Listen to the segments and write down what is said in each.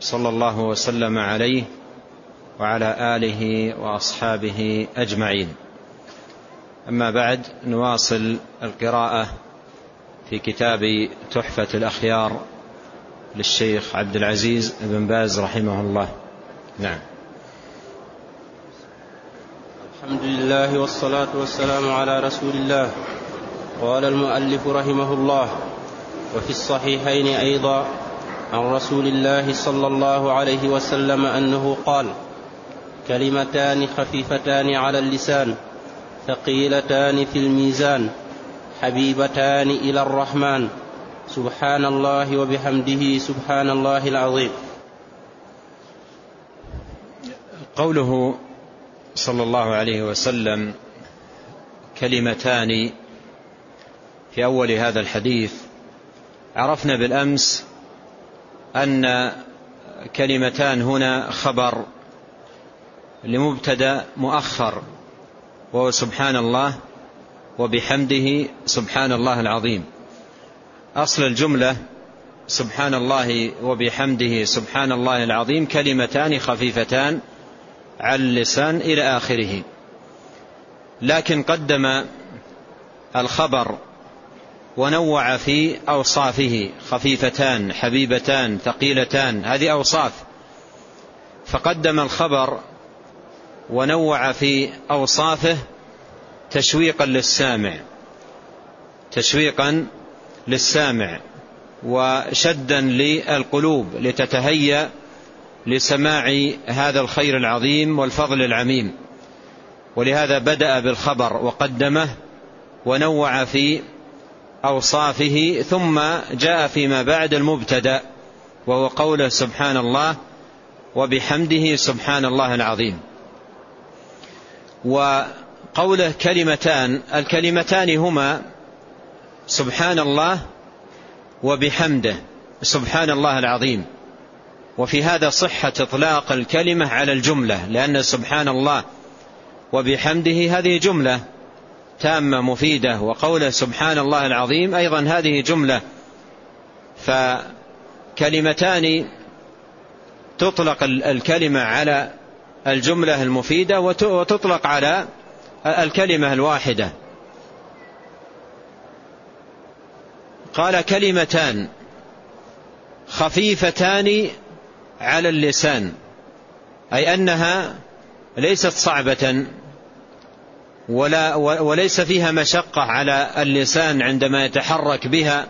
صلى الله وسلم عليه وعلى آله وأصحابه أجمعين. أما بعد نواصل القراءة في كتاب تحفة الأخيار للشيخ عبد العزيز بن باز رحمه الله. نعم. الحمد لله والصلاة والسلام على رسول الله قال المؤلف رحمه الله وفي الصحيحين أيضا عن رسول الله صلى الله عليه وسلم أنه قال كلمتان خفيفتان على اللسان ثقيلتان في الميزان حبيبتان إلى الرحمن. سبحان الله وبحمده سبحان الله العظيم. قوله صلى الله عليه وسلم كلمتان في أول هذا الحديث عرفنا بالأمس أن كلمتان هنا خبر لمبتدا مؤخر وهو سبحان الله وبحمده سبحان الله العظيم. أصل الجملة سبحان الله وبحمده سبحان الله العظيم كلمتان خفيفتان على اللسان إلى آخره. لكن قدم الخبر ونوع في أوصافه. خفيفتان حبيبتان ثقيلتان هذه أوصاف. فقدم الخبر ونوع في أوصافه تشويقا للسامع. تشويقا للسامع وشدا للقلوب لتتهيأ لسماع هذا الخير العظيم والفضل العميم. ولهذا بدأ بالخبر وقدمه ونوع في أوصافه ثم جاء فيما بعد المبتدأ وهو قوله سبحان الله وبحمده سبحان الله العظيم. وقوله كلمتان الكلمتان هما سبحان الله وبحمده سبحان الله العظيم. وفي هذا صحة إطلاق الكلمة على الجملة لأن سبحان الله وبحمده هذه جملة. تامة مفيدة وقوله سبحان الله العظيم أيضا هذه جملة. فكلمتان تطلق الكلمة على الجملة المفيدة وتطلق على الكلمة الواحدة. قال كلمتان خفيفتان على اللسان أي أنها ليست صعبة. ولا وليس فيها مشقة على اللسان عندما يتحرك بها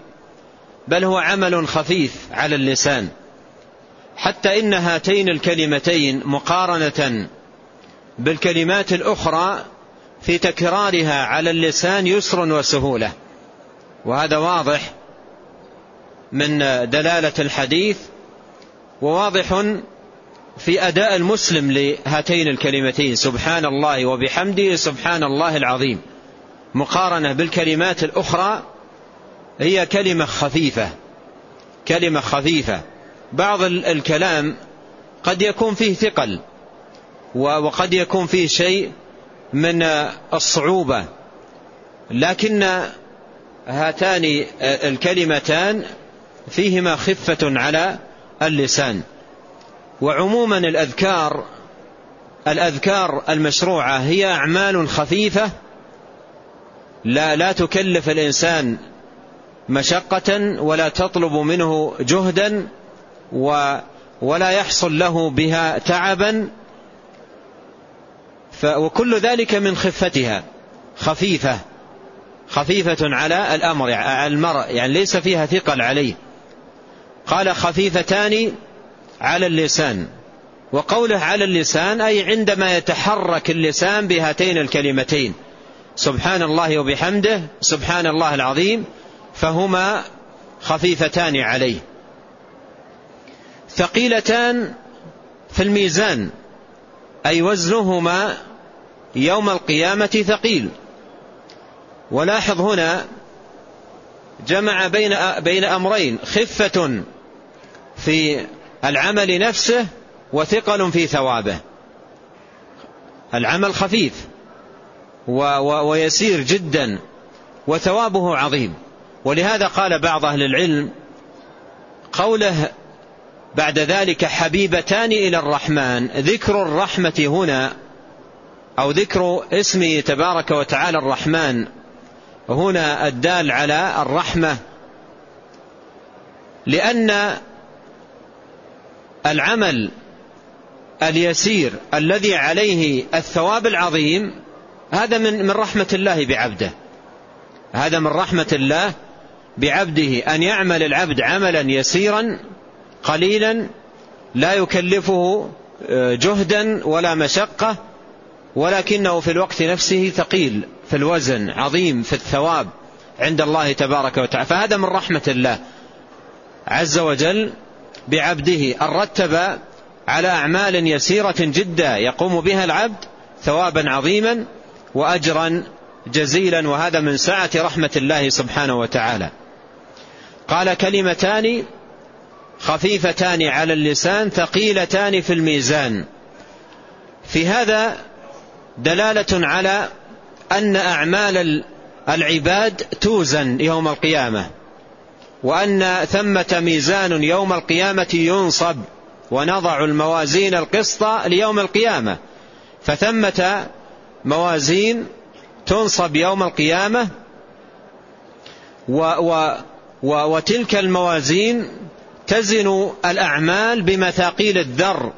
بل هو عمل خفيف على اللسان. حتى إن هاتين الكلمتين مقارنة بالكلمات الأخرى في تكرارها على اللسان يسر وسهولة. وهذا واضح من دلالة الحديث وواضح في أداء المسلم لهاتين الكلمتين سبحان الله وبحمده سبحان الله العظيم. مقارنة بالكلمات الأخرى هي كلمة خفيفة كلمة خفيفة. بعض الكلام قد يكون فيه ثقل وقد يكون فيه شيء من الصعوبة. لكن هاتان الكلمتان فيهما خفة على اللسان. وعموما الأذكار الأذكار المشروعة هي أعمال خفيفة لا لا تكلف الإنسان مشقة ولا تطلب منه جهدا ولا يحصل له بها تعبا. وكل ذلك من خفتها خفيفة خفيفة على الأمر على المرء يعني ليس فيها ثقل عليه. قال خفيفتان على اللسان. وقوله على اللسان أي عندما يتحرك اللسان بهاتين الكلمتين. سبحان الله وبحمده سبحان الله العظيم فهما خفيفتان عليه. ثقيلتان في الميزان أي وزنهما يوم القيامة ثقيل. ولاحظ هنا جمع بين بين أمرين خفة في العمل نفسه وثقل في ثوابه. العمل خفيف ويسير جدا وثوابه عظيم. ولهذا قال بعض أهل العلم قوله بعد ذلك حبيبتان إلى الرحمن ذكر الرحمة هنا أو ذكر اسمه تبارك وتعالى الرحمن هنا الدال على الرحمة لأن العمل اليسير الذي عليه الثواب العظيم هذا من من رحمة الله بعبده. هذا من رحمة الله بعبده أن يعمل العبد عملا يسيرا قليلا لا يكلفه آه، جهدا ولا مشقة ولكنه في الوقت نفسه ثقيل في الوزن عظيم في الثواب عند الله تبارك وتعالى. فهذا من رحمة الله. عز وجل بعبده أن رتب على أعمال يسيرة جدا يقوم بها العبد ثوابا عظيما وأجرا جزيلا وهذا من سعة رحمة الله سبحانه وتعالى. قال كلمتان خفيفتان على اللسان ثقيلتان في الميزان. في هذا دلالة على أن أعمال العباد توزن يوم القيامة. وأن ثمة ميزان يوم القيامة ينصب ونضع الموازين القسط ليوم القيامة. فثمة موازين تنصب يوم القيامة و و و وتلك الموازين تزن الأعمال بمثاقيل الذر.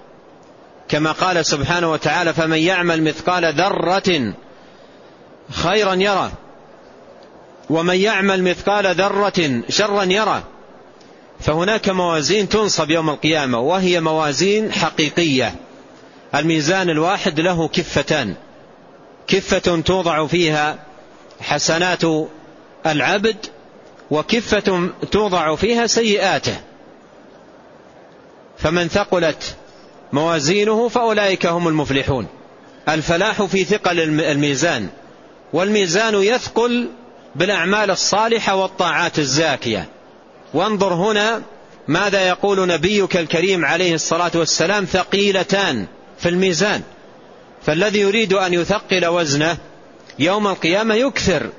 كما قال سبحانه وتعالى فمن يعمل مثقال ذرة خيرا يره. ومن يعمل مثقال ذرة شرا يره فهناك موازين تنصب يوم القيامة وهي موازين حقيقية. الميزان الواحد له كفتان كفة توضع فيها حسنات العبد وكفة توضع فيها سيئاته. فمن ثقلت موازينه فأولئك هم المفلحون. الفلاح في ثقل الميزان والميزان يثقل بالأعمال الصالحة والطاعات الزاكية. وانظر هنا ماذا يقول نبيك الكريم عليه الصلاة والسلام ثقيلتان في الميزان. فالذي يريد أن يثقل وزنه يوم القيامة يكثر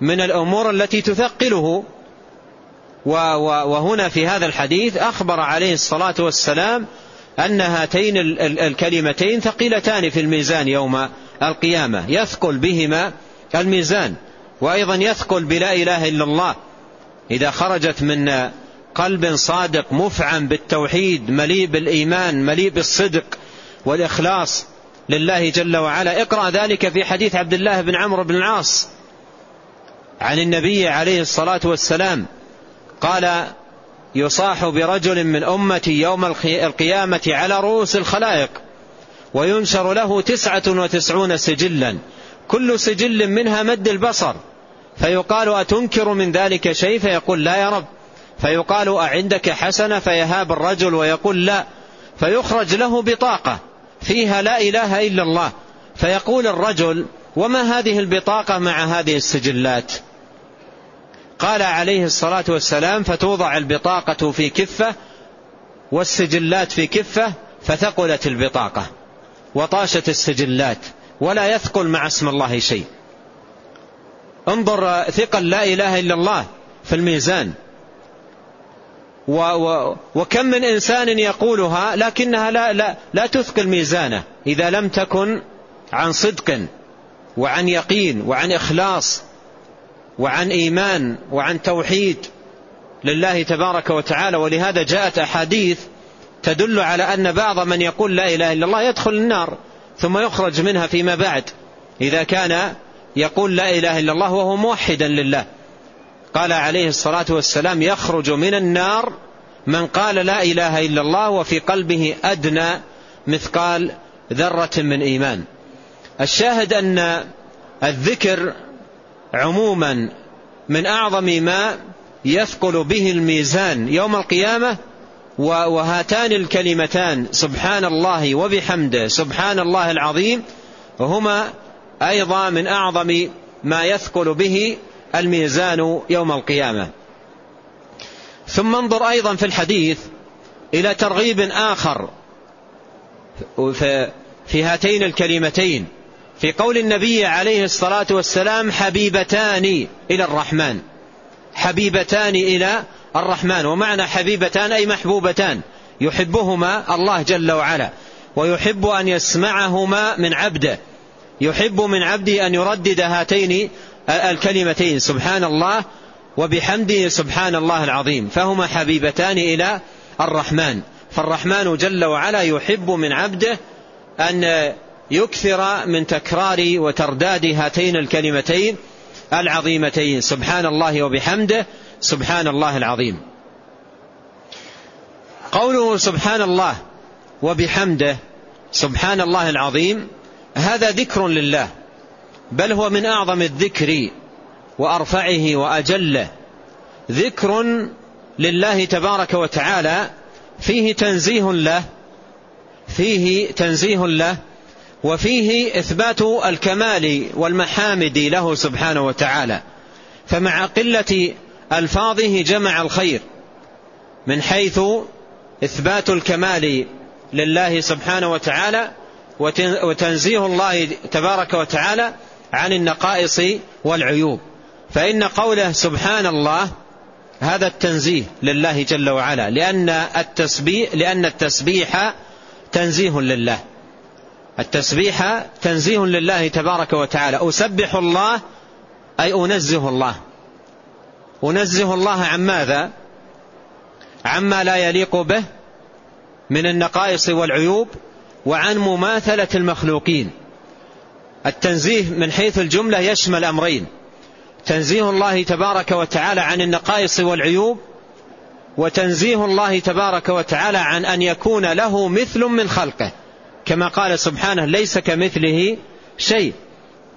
من الأمور التي تثقله. وهنا في هذا الحديث أخبر عليه الصلاة والسلام أن هاتين الكلمتين ثقيلتان في الميزان يوم القيامة. يثقل بهما الميزان. وأيضا يثقل بلا إله إلا الله. إذا خرجت من قلب صادق مفعم بالتوحيد مليء بالإيمان مليء بالصدق والإخلاص لله جل وعلا. اقرأ ذلك في حديث عبد الله بن عمرو بن العاص عن النبي عليه الصلاة والسلام. قال يصاح برجل من أمتي يوم القيامة على رؤوس الخلائق وينشر له تسعة وتسعون سجلا. كل سجل منها مد البصر. فيقال أتنكر من ذلك شيء؟ فيقول لا يا رب. فيقال أعندك حسنة؟ فيهاب الرجل ويقول لا. فيخرج له بطاقة فيها لا إله إلا الله. فيقول الرجل وما هذه البطاقة مع هذه السجلات؟ قال عليه الصلاة والسلام فتوضع البطاقة في كفة والسجلات في كفة فثقلت البطاقة وطاشت السجلات ولا يثقل مع اسم الله شيء. انظر ثقل لا إله إلا الله في الميزان. و و وكم من إنسان يقولها لكنها لا, لا, لا تثقل ميزانه إذا لم تكن عن صدق وعن يقين وعن إخلاص وعن إيمان وعن توحيد لله تبارك وتعالى. ولهذا جاءت أحاديث تدل على أن بعض من يقول لا إله إلا الله يدخل النار ثم يخرج منها فيما بعد. إذا كان يقول لا إله إلا الله وهو موحدا لله. قال عليه الصلاة والسلام يخرج من النار من قال لا إله إلا الله وفي قلبه أدنى مثقال ذرة من إيمان. الشاهد أن الذكر عموما من أعظم ما يثقل به الميزان يوم القيامة وهاتان الكلمتان سبحان الله وبحمده سبحان الله العظيم هما أيضا من أعظم ما يثقل به الميزان يوم القيامة. ثم انظر أيضا في الحديث إلى ترغيب آخر في هاتين الكلمتين في قول النبي عليه الصلاة والسلام حبيبتان إلى الرحمن. حبيبتان إلى الرحمن. ومعنى حبيبتان أي محبوبتان. يحبهما الله جل وعلا ويحب أن يسمعهما من عبده. يحب من عبده أن يردد هاتين الكلمتين سبحان الله وبحمده سبحان الله العظيم. فهما حبيبتان إلى الرحمن. فالرحمن جل وعلا يحب من عبده أن يكثر من تكرار وترداد هاتين الكلمتين العظيمتين. سبحان الله وبحمده سبحان الله العظيم. قوله سبحان الله وبحمده سبحان الله العظيم هذا ذكر لله بل هو من أعظم الذكر وأرفعه وأجله. ذكر لله تبارك وتعالى فيه تنزيه له فيه تنزيه له وفيه إثبات الكمال والمحامد له سبحانه وتعالى. فمع قلة ألفاظه جمع الخير من حيث إثبات الكمال لله سبحانه وتعالى وتنزيه الله تبارك وتعالى عن النقائص والعيوب. فإن قوله سبحان الله هذا التنزيه لله جل وعلا لأن التسبيح لأن التسبيح تنزيه لله. التسبيح تنزيه لله تبارك وتعالى. أسبح الله أي أنزه الله. أنزه الله عن ماذا؟ عما لا يليق به من النقائص والعيوب وعن مماثلة المخلوقين. التنزيه من حيث الجملة يشمل أمرين. تنزيه الله تبارك وتعالى عن النقائص والعيوب وتنزيه الله تبارك وتعالى عن أن يكون له مثل من خلقه. كما قال سبحانه ليس كمثله شيء.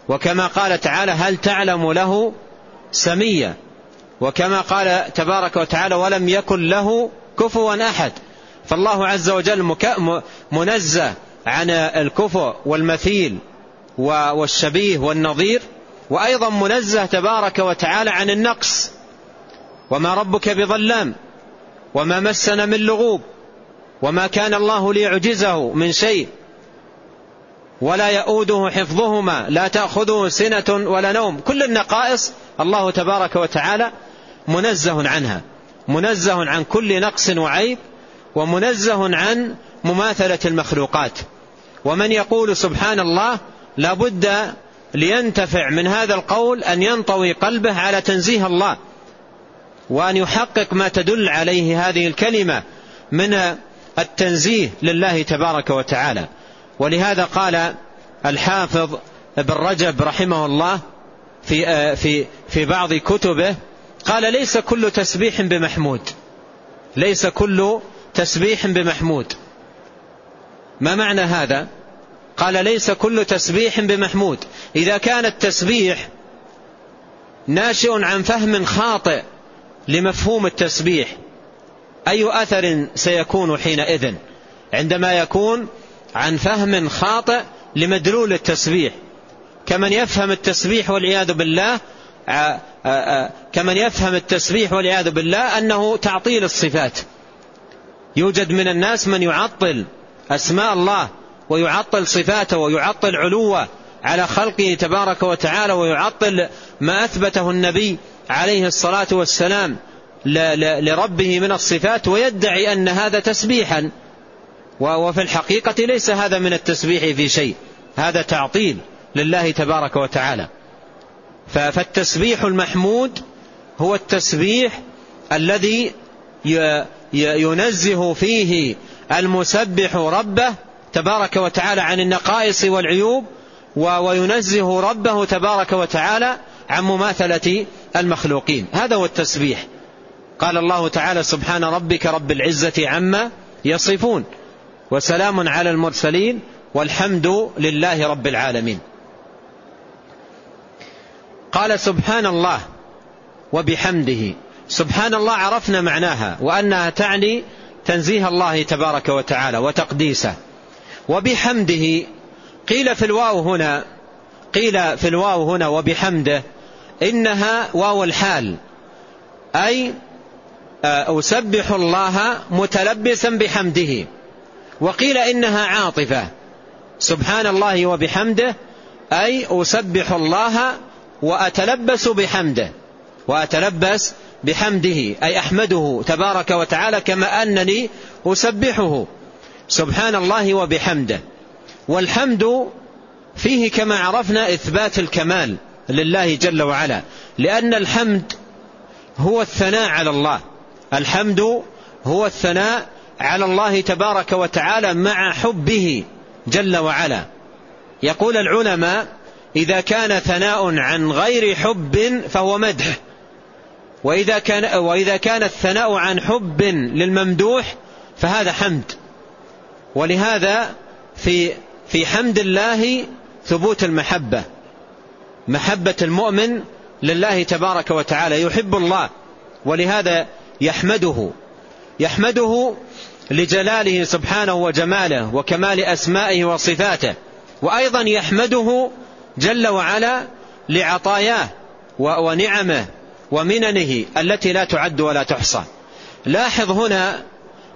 وكما قال تعالى هل تعلم له سميا. وكما قال تبارك وتعالى ولم يكن له كفوا أحد. فالله عز وجل منزه عن الكفو والمثيل والشبيه والنظير وأيضا منزه تبارك وتعالى عن النقص. وما ربك بظلام وما مسنا من لغوب وما كان الله ليعجزه من شيء ولا يؤوده حفظهما لا تأخذه سنة ولا نوم. كل النقائص الله تبارك وتعالى منزه عنها منزه عن كل نقص وعيب. ومنزه عن مماثلة المخلوقات. ومن يقول سبحان الله لابد لينتفع من هذا القول أن ينطوي قلبه على تنزيه الله وأن يحقق ما تدل عليه هذه الكلمة من التنزيه لله تبارك وتعالى. ولهذا قال الحافظ ابن رجب رحمه الله في في في بعض كتبه قال ليس كل تسبيح بمحمود ليس كل تسبيح بمحمود. ما معنى هذا؟ قال ليس كل تسبيح بمحمود. إذا كان التسبيح ناشئ عن فهم خاطئ لمفهوم التسبيح أي أثر سيكون حينئذ؟ عندما يكون عن فهم خاطئ لمدلول التسبيح. كمن يفهم التسبيح والعياذ بالله كمن يفهم التسبيح والعياذ بالله أنه تعطيل الصفات. يوجد من الناس من يعطل أسماء الله ويعطل صفاته ويعطل علوه على خلقه تبارك وتعالى ويعطل ما أثبته النبي عليه الصلاة والسلام لربه من الصفات ويدعي أن هذا تسبيحا. وفي الحقيقة ليس هذا من التسبيح في شيء. هذا تعطيل لله تبارك وتعالى. فالتسبيح المحمود هو التسبيح الذي ينزه فيه المسبح ربه تبارك وتعالى عن النقائص والعيوب وينزه ربه تبارك وتعالى عن مماثلة المخلوقين. هذا هو التسبيح. قال الله تعالى سبحان ربك رب العزة عما يصفون. وسلام على المرسلين والحمد لله رب العالمين. قال سبحان الله وبحمده. سبحان الله عرفنا معناها وأنها تعني تنزيه الله تبارك وتعالى وتقديسه. وبحمده قيل في الواو هنا قيل في الواو هنا وبحمده إنها واو الحال. أي آه، أسبح الله متلبسا بحمده. وقيل إنها عاطفة. سبحان الله وبحمده أي أسبح الله وأتلبس بحمده. وأتلبس بحمده أي أحمده تبارك وتعالى كما أنني أسبحه. سبحان الله وبحمده. والحمد فيه كما عرفنا إثبات الكمال لله جل وعلا لأن الحمد هو الثناء على الله. الحمد هو الثناء على الله تبارك وتعالى مع حبه جل وعلا. يقول العلماء إذا كان ثناء عن غير حب فهو مدح. وإذا كان, وإذا كان الثناء عن حب للممدوح فهذا حمد. ولهذا في في حمد الله ثبوت المحبة. محبة المؤمن لله تبارك وتعالى. يحب الله ولهذا يحمده. يحمده لجلاله سبحانه وجماله وكمال أسمائه وصفاته. وأيضا يحمده جل وعلا لعطاياه ونعمه. ومننه التي لا تعد ولا تحصى. لاحظ هنا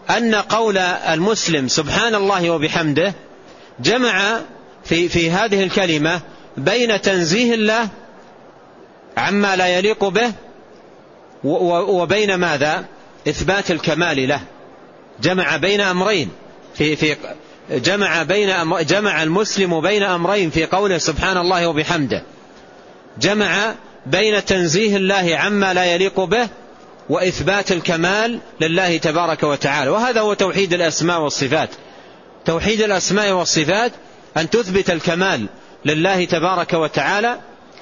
أن قول المسلم سبحان الله وبحمده جمع في, في هذه الكلمة بين تنزيه الله عما لا يليق به وبين ماذا؟ إثبات الكمال له. جمع بين أمرين. في في جمع بين جمع المسلم بين أمرين في قوله سبحان الله وبحمده. جمع بين تنزيه الله عما لا يليق به وإثبات الكمال لله تبارك وتعالى. وهذا هو توحيد الأسماء والصفات. توحيد الأسماء والصفات أن تثبت الكمال لله تبارك وتعالى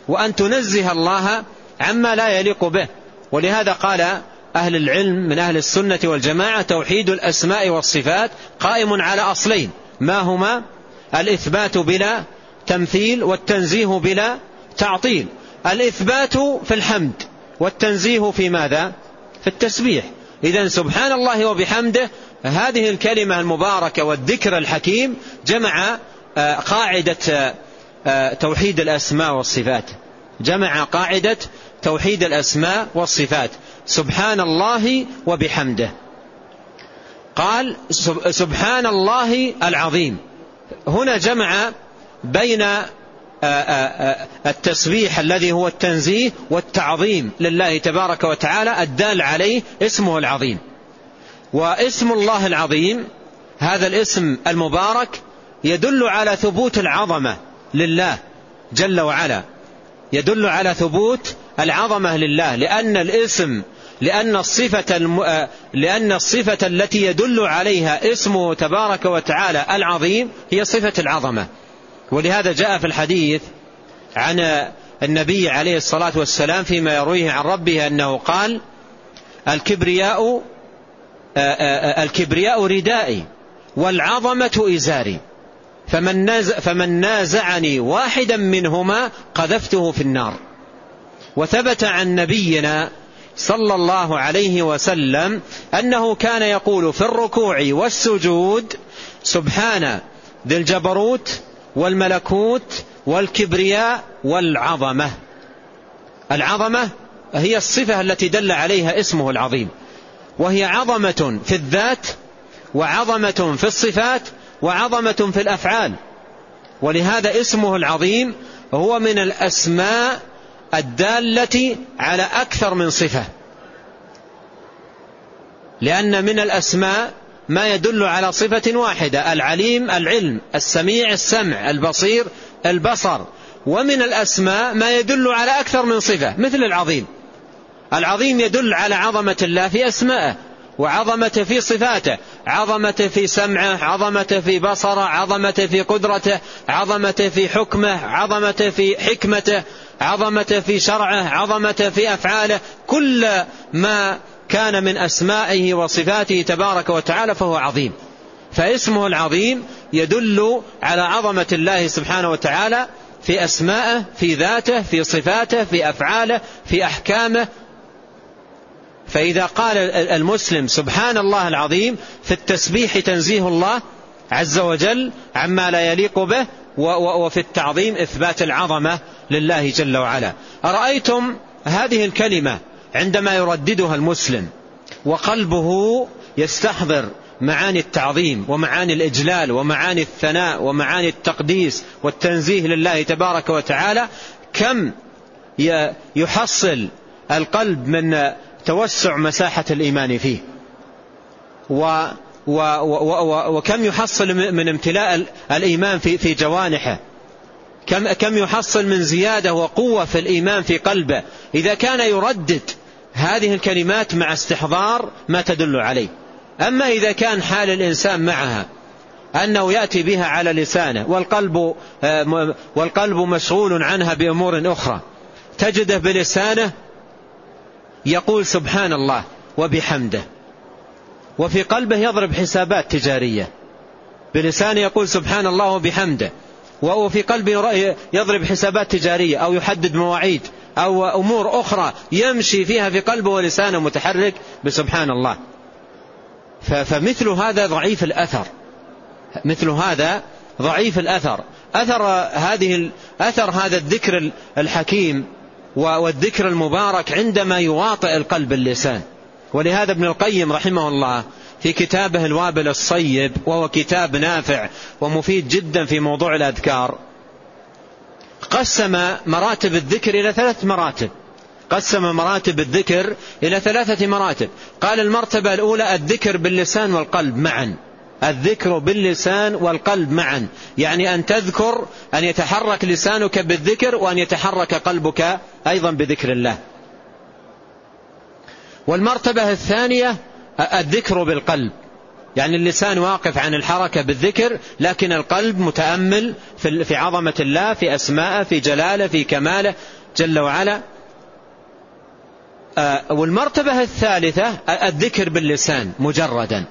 وأن تنزه الله عما لا يليق به. ولهذا قال أهل العلم من أهل السنة والجماعة توحيد الأسماء والصفات قائم على أصلين. ما هما؟ الإثبات بلا تمثيل والتنزيه بلا تعطيل. الإثبات في الحمد والتنزيه في ماذا؟ في التسبيح. إذا سبحان الله وبحمده هذه الكلمة المباركة والذكر الحكيم جمع آه، قاعدة آه، توحيد الأسماء والصفات. جمع قاعدة توحيد الأسماء والصفات. سبحان الله وبحمده. قال سبحان الله العظيم. هنا جمع بين التسبيح الذي هو التنزيه والتعظيم لله تبارك وتعالى الدال عليه اسمه العظيم. واسم الله العظيم هذا الاسم المبارك يدل على ثبوت العظمة لله جل وعلا. يدل على ثبوت العظمة لله لأن الاسم لأن الصفة الم... لأن الصفة التي يدل عليها اسمه تبارك وتعالى العظيم هي صفة العظمة. ولهذا جاء في الحديث عن النبي عليه الصلاة والسلام فيما يرويه عن ربه أنه قال الكبرياء الكبرياء ردائي والعظمة إزاري فمن, فمن نازعني واحدا منهما قذفته في النار. وثبت عن نبينا صلى الله عليه وسلم أنه كان يقول في الركوع والسجود سبحان ذي الجبروت والملكوت والكبرياء والعظمة. العظمة هي الصفة التي دل عليها اسمه العظيم. وهي عظمة في الذات وعظمة في الصفات وعظمة في الأفعال. ولهذا اسمه العظيم هو من الأسماء الدالة على أكثر من صفة. لأن من الأسماء ما يدل على صفة واحدة العليم العلم السميع السمع البصير البصر. ومن الأسماء ما يدل على أكثر من صفة مثل العظيم. العظيم يدل على عظمة الله في أسمائه وعظمة في صفاته. عظمة في سمعه عظمة في بصره عظمة في قدرته عظمة في حكمه عظمة في حكمته عظمة في شرعه عظمة في أفعاله. كل ما كان من أسمائه وصفاته تبارك وتعالى فهو عظيم. فاسمه العظيم يدل على عظمة الله سبحانه وتعالى في أسمائه في ذاته في صفاته في أفعاله في أحكامه. فإذا قال المسلم سبحان الله العظيم في التسبيح تنزيه الله عز وجل عما لا يليق به وفي التعظيم إثبات العظمة لله جل وعلا. أرأيتم هذه الكلمة عندما يرددها المسلم وقلبه يستحضر معاني التعظيم ومعاني الإجلال ومعاني الثناء ومعاني التقديس والتنزيه لله تبارك وتعالى كم يحصل القلب من توسع مساحة الإيمان فيه؟ و و و وكم يحصل من امتلاء الإيمان في في جوانحه؟ كم كم يحصل من زيادة وقوة في الإيمان في قلبه؟ إذا كان يردد هذه الكلمات مع استحضار ما تدل عليه. أما إذا كان حال الإنسان معها أنه يأتي بها على لسانه والقلب, آه، والقلب مشغول عنها بأمور أخرى تجده بلسانه يقول سبحان الله وبحمده وفي قلبه يضرب حسابات تجارية بلسانه يقول سبحان الله وبحمده وفي قلبه يضرب حسابات تجارية أو يحدد مواعيد أو أمور أخرى يمشي فيها في قلبه ولسانه متحرك بسبحان الله فمثل هذا ضعيف الأثر. مثل هذا ضعيف الأثر. أثر هذه أثر هذا الذكر الحكيم والذكر المبارك عندما يواطئ القلب اللسان. ولهذا ابن القيم رحمه الله في كتابه الوابل الصيب وهو كتاب نافع ومفيد جدا في موضوع الأذكار قسم مراتب الذكر إلى ثلاث مراتب. قسم مراتب الذكر إلى ثلاثة مراتب. قال المرتبة الأولى الذكر باللسان والقلب معا. الذكر باللسان والقلب معا. يعني أن تذكر أن يتحرك لسانك بالذكر وأن يتحرك قلبك أيضا بذكر الله. والمرتبة الثانية الذكر بالقلب. يعني اللسان واقف عن الحركة بالذكر لكن القلب متأمل في عظمة الله في أسماءه في جلاله في كماله. جل وعلا. آه، والمرتبة الثالثة الذكر باللسان مجردا.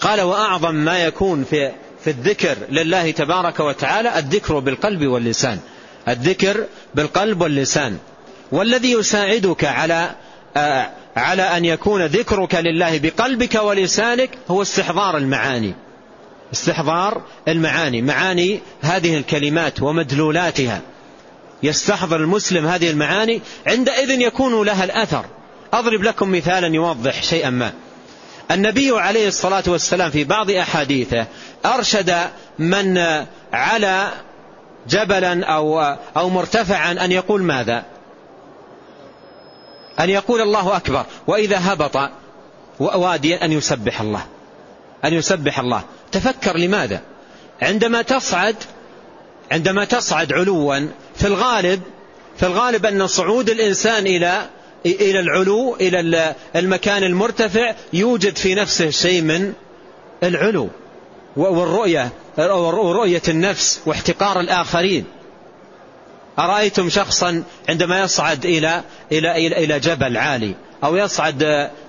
قال وأعظم ما يكون في في الذكر لله تبارك وتعالى الذكر بالقلب واللسان. الذكر بالقلب واللسان. والذي يساعدك على آه، على أن يكون ذكرك لله بقلبك ولسانك هو استحضار المعاني. استحضار المعاني. معاني هذه الكلمات ومدلولاتها. يستحضر المسلم هذه المعاني عندئذ يكون لها الأثر. أضرب لكم مثالا يوضح شيئا ما. النبي عليه الصلاة والسلام في بعض أحاديثه أرشد من على جبلا أو, أو مرتفعا أن يقول ماذا؟ أن يقول الله أكبر وإذا هبط واديا أن يسبح الله. أن يسبح الله. تفكر لماذا؟ عندما تصعد عندما تصعد علوا في الغالب في الغالب أن صعود الإنسان إلى إلى العلو إلى المكان المرتفع يوجد في نفسه شيء من العلو والرؤية ورؤية النفس واحتقار الآخرين. أرأيتم شخصا عندما يصعد إلى إلى إلى, إلى جبل عالي أو يصعد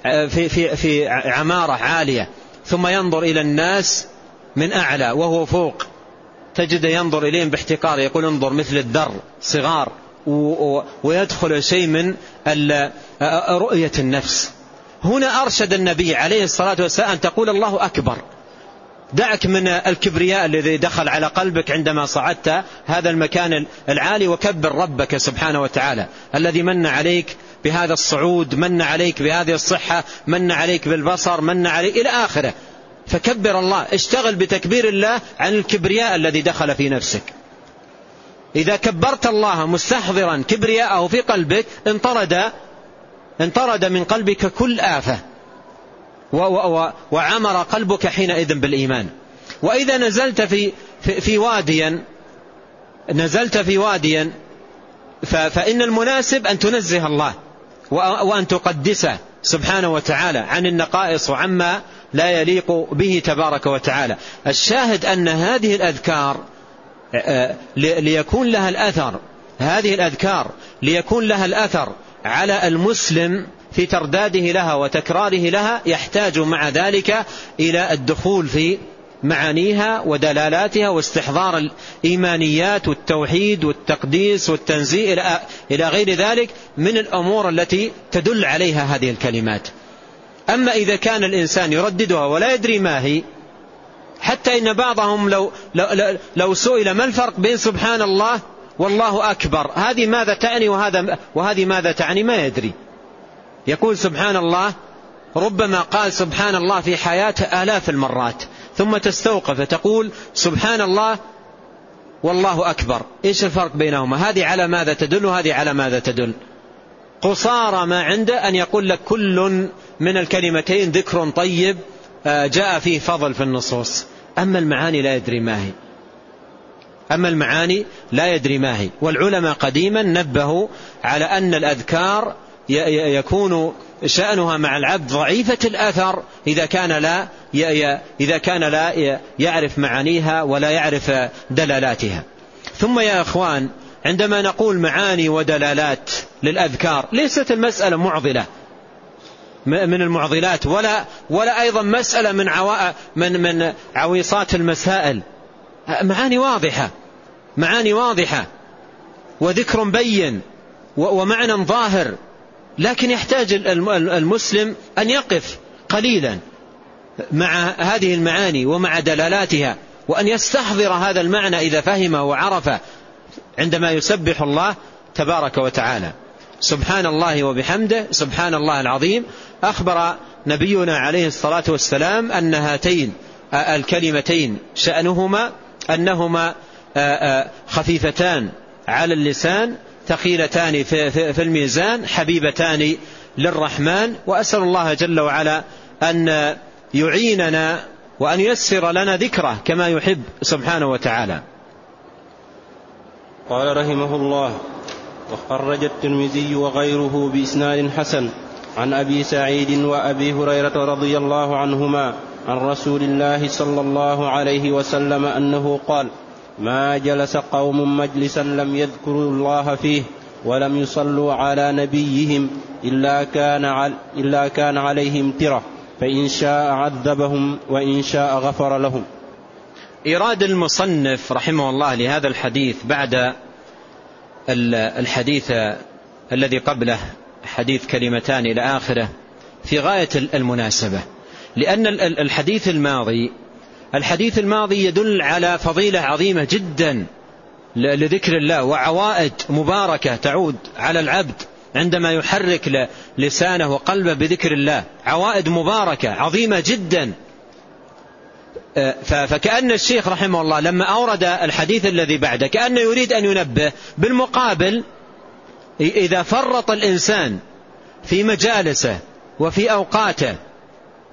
آه، في في في عمارة عالية ثم ينظر إلى الناس من أعلى وهو فوق تجد ينظر إليهم باحتقار يقول انظر مثل الذر صغار ويدخل شيء من رؤية النفس. هنا أرشد النبي عليه الصلاة والسلام أن تقول الله أكبر. دعك من الكبرياء الذي دخل على قلبك عندما صعدت هذا المكان العالي وكبر ربك سبحانه وتعالى الذي من عليك بهذا الصعود من عليك بهذه الصحة من عليك بالبصر من عليك إلى آخره. فكبر الله اشتغل بتكبير الله عن الكبرياء الذي دخل في نفسك. إذا كبرت الله مستحضرا كبرياءه في قلبك انطرد انطرد من قلبك كل آفة. وعمر قلبك حينئذ بالإيمان. وإذا نزلت في, في, في واديا نزلت في واديا فإن المناسب أن تنزه الله وأن تقدسه سبحانه وتعالى عن النقائص وعما لا يليق به تبارك وتعالى. الشاهد أن هذه الأذكار ليكون لها الأثر هذه الأذكار ليكون لها الأثر على المسلم في ترداده لها وتكراره لها يحتاج مع ذلك إلى الدخول في معانيها ودلالاتها واستحضار الإيمانيات والتوحيد والتقديس والتنزيه إلى غير ذلك من الأمور التي تدل عليها هذه الكلمات. أما إذا كان الإنسان يرددها ولا يدري ما هي حتى إن بعضهم لو, لو, لو سئل ما الفرق بين سبحان الله والله أكبر هذه ماذا تعني وهذا وهذه ماذا تعني؟ ما يدري. يقول سبحان الله ربما قال سبحان الله في حياته آلاف المرات ثم تستوقف تقول سبحان الله والله أكبر. إيش الفرق بينهما؟ هذه على ماذا تدل وهذه على ماذا تدل؟ قصارى ما عنده أن يقول لك كل من الكلمتين ذكر طيب آه، جاء فيه فضل في النصوص. أما المعاني لا يدري ما هي. أما المعاني لا يدري ما هي. والعلماء قديما نبهوا على أن الأذكار يكون شأنها مع العبد ضعيفة الأثر إذا كان لا إذا كان لا يعرف معانيها ولا يعرف دلالاتها. ثم يا أخوان عندما نقول معاني ودلالات للأذكار ليست المسألة معضلة من المعضلات ولا ولا أيضا مسألة من عوا من من عويصات المسائل. معاني واضحة. معاني واضحة. وذكر بين. ومعنى ظاهر. لكن يحتاج المسلم أن يقف قليلا مع هذه المعاني ومع دلالاتها وأن يستحضر هذا المعنى إذا فهمه وعرفه عندما يسبح الله تبارك وتعالى. سبحان الله وبحمده سبحان الله العظيم. أخبر نبينا عليه الصلاة والسلام أن هاتين الكلمتين شأنهما أنهما خفيفتان على اللسان ثقيلتان في الميزان حبيبتان للرحمن. وأسأل الله جل وعلا أن يعيننا وأن يسر لنا ذكره كما يحب سبحانه وتعالى. قال رحمه الله وخرج الترمذي وغيره بإسناد حسن عن أبي سعيد وأبي هريرة رضي الله عنهما عن رسول الله صلى الله عليه وسلم أنه قال ما جلس قوم مجلسا لم يذكروا الله فيه ولم يصلوا على نبيهم إلا كان, إلا كان عليهم ترة فإن شاء عذبهم وإن شاء غفر لهم. إيراد المصنف رحمه الله لهذا الحديث بعد الحديث الذي قبله حديث كلمتان إلى آخره في غاية المناسبة. لأن الحديث الماضي الحديث الماضي يدل على فضيلة عظيمة جدا لذكر الله وعوائد مباركة تعود على العبد عندما يحرك لسانه وقلبه بذكر الله. عوائد مباركة عظيمة جدا. فكأن الشيخ رحمه الله لما أورد الحديث الذي بعده كأنه يريد أن ينبه بالمقابل إذا فرط الإنسان في مجالسه وفي أوقاته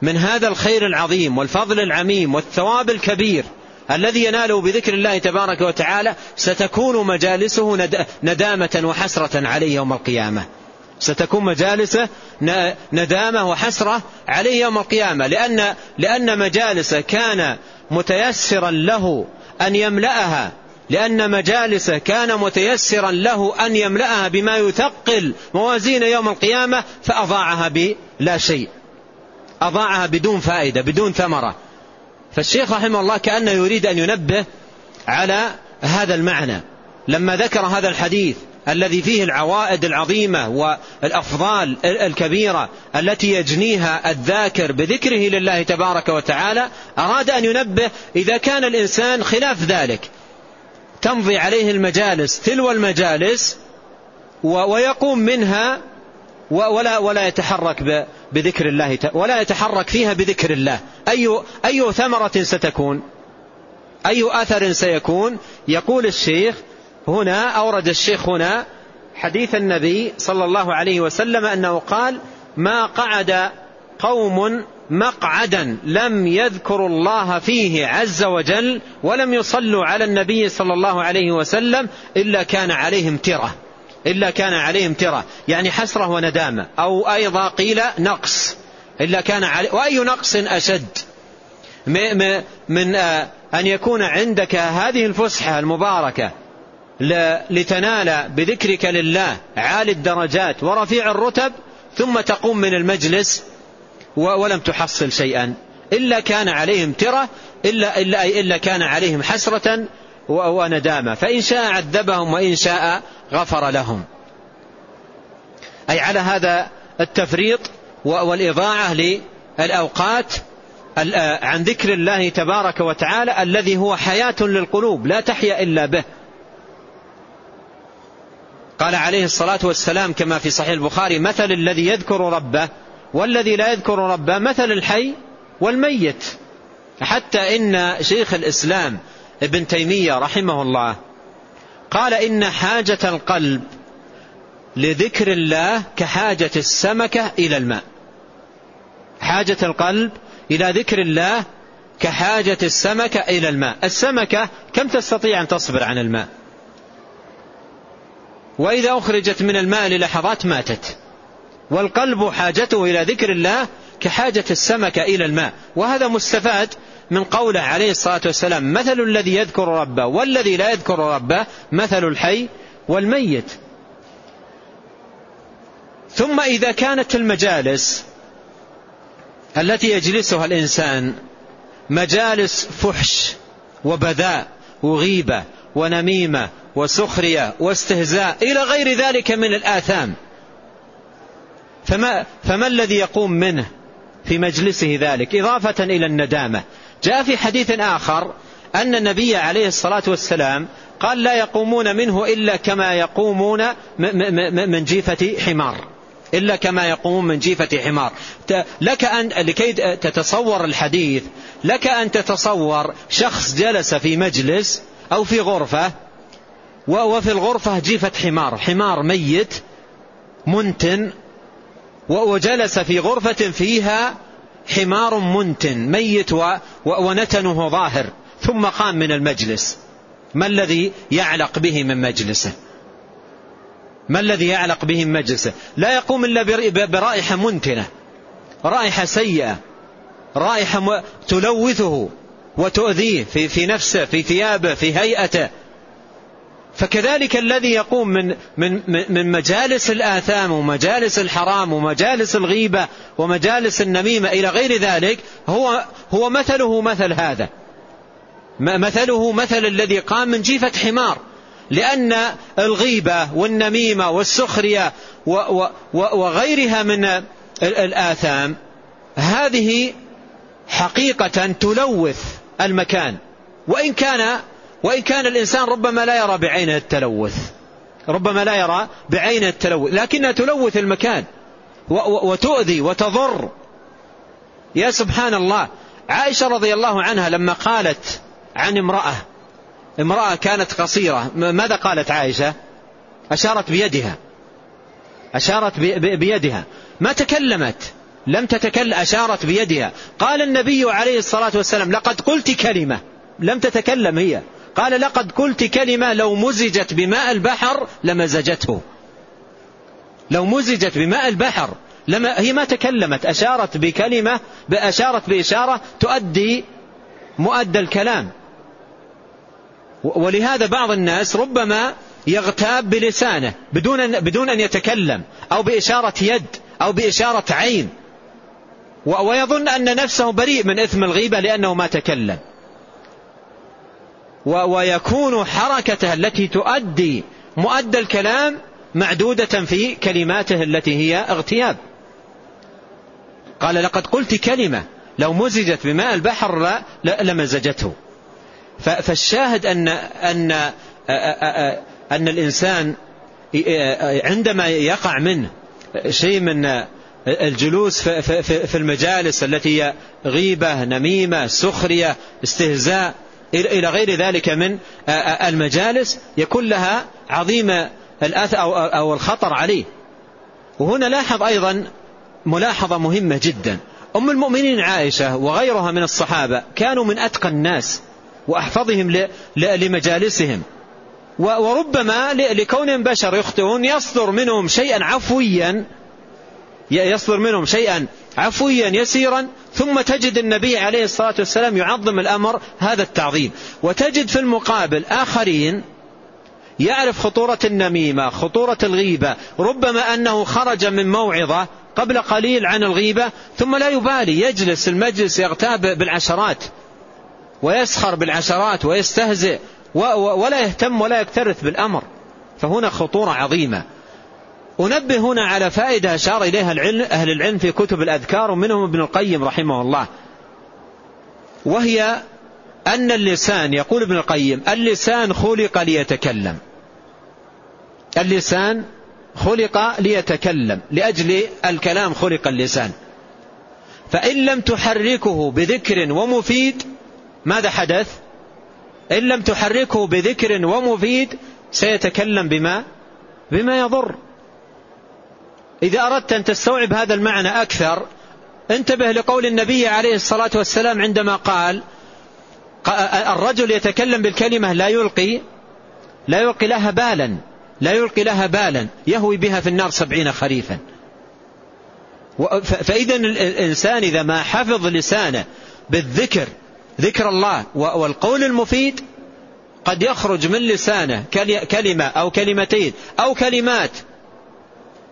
من هذا الخير العظيم والفضل العميم والثواب الكبير الذي يناله بذكر الله تبارك وتعالى ستكون مجالسه ندامة وحسرة عليه يوم القيامة. ستكون مجالسه ندامة وحسرة عليه يوم القيامة. لأن, لأن مجالسه كان متيسرا له أن يملأها. لأن مجالسه كان متيسرا له أن يملأها بما يثقل موازين يوم القيامة فأضاعها بلا شيء. أضاعها بدون فائدة بدون ثمرة. فالشيخ رحمه الله كأنه يريد أن ينبه على هذا المعنى. لما ذكر هذا الحديث الذي فيه العوائد العظيمة والأفضال الكبيرة التي يجنيها الذاكر بذكره لله تبارك وتعالى أراد أن ينبه إذا كان الإنسان خلاف ذلك. تمضي عليه المجالس تلو المجالس ويقوم منها ولا ولا يتحرك بذكر الله ولا يتحرك فيها بذكر الله. أي أي ثمرة ستكون؟ أي أثر سيكون؟ يقول الشيخ هنا أورد الشيخ هنا حديث النبي صلى الله عليه وسلم أنه قال ما قعد قوم مقعدا لم يذكروا الله فيه عز وجل ولم يصلوا على النبي صلى الله عليه وسلم إلا كان عليهم ترة. إلا كان عليهم ترة يعني حسرة وندامة. أو أيضا قيل نقص. إلا كان علي وأي نقص أشد؟ من أن يكون عندك هذه الفسحة المباركة لتنال بذكرك لله عالي الدرجات ورفيع الرتب ثم تقوم من المجلس ولم تحصل شيئا. إلا كان عليهم ترة إلا, إلا, إلا كان عليهم حسرة وندامة فإن شاء عذبهم وإن شاء غفر لهم. أي على هذا التفريط والإضاعة للأوقات عن ذكر الله تبارك وتعالى الذي هو حياة للقلوب لا تحيا إلا به. قال عليه الصلاة والسلام كما في صحيح البخاري مثل الذي يذكر ربه والذي لا يذكر ربه مثل الحي والميت. حتى إن شيخ الإسلام ابن تيمية رحمه الله. قال إن حاجة القلب لذكر الله كحاجة السمكة إلى الماء. حاجة القلب إلى ذكر الله كحاجة السمكة إلى الماء. السمكة كم تستطيع أن تصبر عن الماء؟ وإذا أخرجت من الماء للحظات ماتت. والقلب حاجته إلى ذكر الله كحاجة السمكة إلى الماء. وهذا مستفاد من قوله عليه الصلاة والسلام مثل الذي يذكر ربه والذي لا يذكر ربه مثل الحي والميت. ثم إذا كانت المجالس التي يجلسها الإنسان مجالس فحش وبذاء وغيبة ونميمة وسخرية واستهزاء إلى غير ذلك من الآثام. فما, فما الذي يقوم منه في مجلسه ذلك؟ إضافة إلى الندامة. جاء في حديث آخر أن النبي عليه الصلاة والسلام قال لا يقومون منه إلا كما يقومون من جيفة حمار. إلا كما يقومون من جيفة حمار. لك أن لكي تتصور الحديث لك أن تتصور شخص جلس في مجلس أو في غرفة وفي الغرفة جيفة حمار. حمار ميت منتن وجلس في غرفة فيها حمار منتن ميت ونتنه ظاهر. ثم قام من المجلس. ما الذي يعلق به من مجلسه؟ ما الذي يعلق به من مجلسه؟ لا يقوم إلا برائحة منتنة رائحة سيئة رائحة تلوثه وتؤذيه في, في نفسه في ثيابه في هيئته. فكذلك الذي يقوم من, من, من مجالس الآثام ومجالس الحرام ومجالس الغيبة ومجالس النميمة إلى غير ذلك هو, هو مثله مثل هذا. مثله مثل الذي قام من جيفة حمار. لأن الغيبة والنميمة والسخرية وغيرها من الآثام هذه حقيقة تلوث المكان. وإن كان وإن كان الإنسان ربما لا يرى بعينه التلوث ربما لا يرى بعينه التلوث لكنها تلوث المكان وتؤذي وتضر. يا سبحان الله عائشة رضي الله عنها لما قالت عن امرأة امرأة كانت قصيرة ماذا قالت عائشة؟ أشارت بيدها. أشارت بيدها. ما تكلمت لم تتكلم أشارت بيدها. قال النبي عليه الصلاة والسلام لقد قلت كلمة لم تتكلم هي. قال لقد قلت كلمة لو مزجت بماء البحر لمزجته لو مزجت بماء البحر لما هي ما تكلمت أشارت بكلمة أشارت بإشارة تؤدي مؤدى الكلام. ولهذا بعض الناس ربما يغتاب بلسانه بدون أن, بدون أن يتكلم أو بإشارة يد أو بإشارة عين. ويظن أن نفسه بريء من إثم الغيبة لأنه ما تكلم. ويكون حركته التي تؤدي مؤدى الكلام معدودة في كلماته التي هي اغتياب. قال لقد قلت كلمة لو مزجت بماء البحر لمزجته. فالشاهد أن, أن, أن الإنسان عندما يقع منه شيء من الجلوس في المجالس التي هي غيبة نميمة سخرية استهزاء إلى غير ذلك من المجالس يكون لها عظيم الأثر أو الخطر عليه. وهنا لاحظ أيضا ملاحظة مهمة جدا. أم المؤمنين عائشة وغيرها من الصحابة كانوا من أتقى الناس وأحفظهم لمجالسهم. وربما لكونهم بشر يخطئون يصدر منهم شيئا عفويا يصدر منهم شيئا عفويا يسيرا ثم تجد النبي عليه الصلاة والسلام يعظم الأمر هذا التعظيم. وتجد في المقابل آخرين يعرف خطورة النميمة خطورة الغيبة ربما أنه خرج من موعظة قبل قليل عن الغيبة ثم لا يبالي يجلس المجلس يغتاب بالعشرات ويسخر بالعشرات ويستهزئ ولا يهتم ولا يكترث بالأمر. فهنا خطورة عظيمة. أنبه هنا على فائدة أشار إليها العلم أهل العلم في كتب الأذكار ومنهم ابن القيم رحمه الله. وهي أن اللسان يقول ابن القيم اللسان خلق ليتكلم. اللسان خلق ليتكلم لأجل الكلام خلق اللسان. فإن لم تحركه بذكر ومفيد ماذا حدث؟ إن لم تحركه بذكر ومفيد سيتكلم بما بما يضر. إذا أردت أن تستوعب هذا المعنى أكثر انتبه لقول النبي عليه الصلاة والسلام عندما قال الرجل يتكلم بالكلمة لا يلقي لا يلقي لها بالا لا يلقي لها بالا يهوي بها في النار سبعين خريفا. فإذا الإنسان إذا ما حفظ لسانه بالذكر ذكر الله والقول المفيد قد يخرج من لسانه كلمة أو كلمتين أو كلمات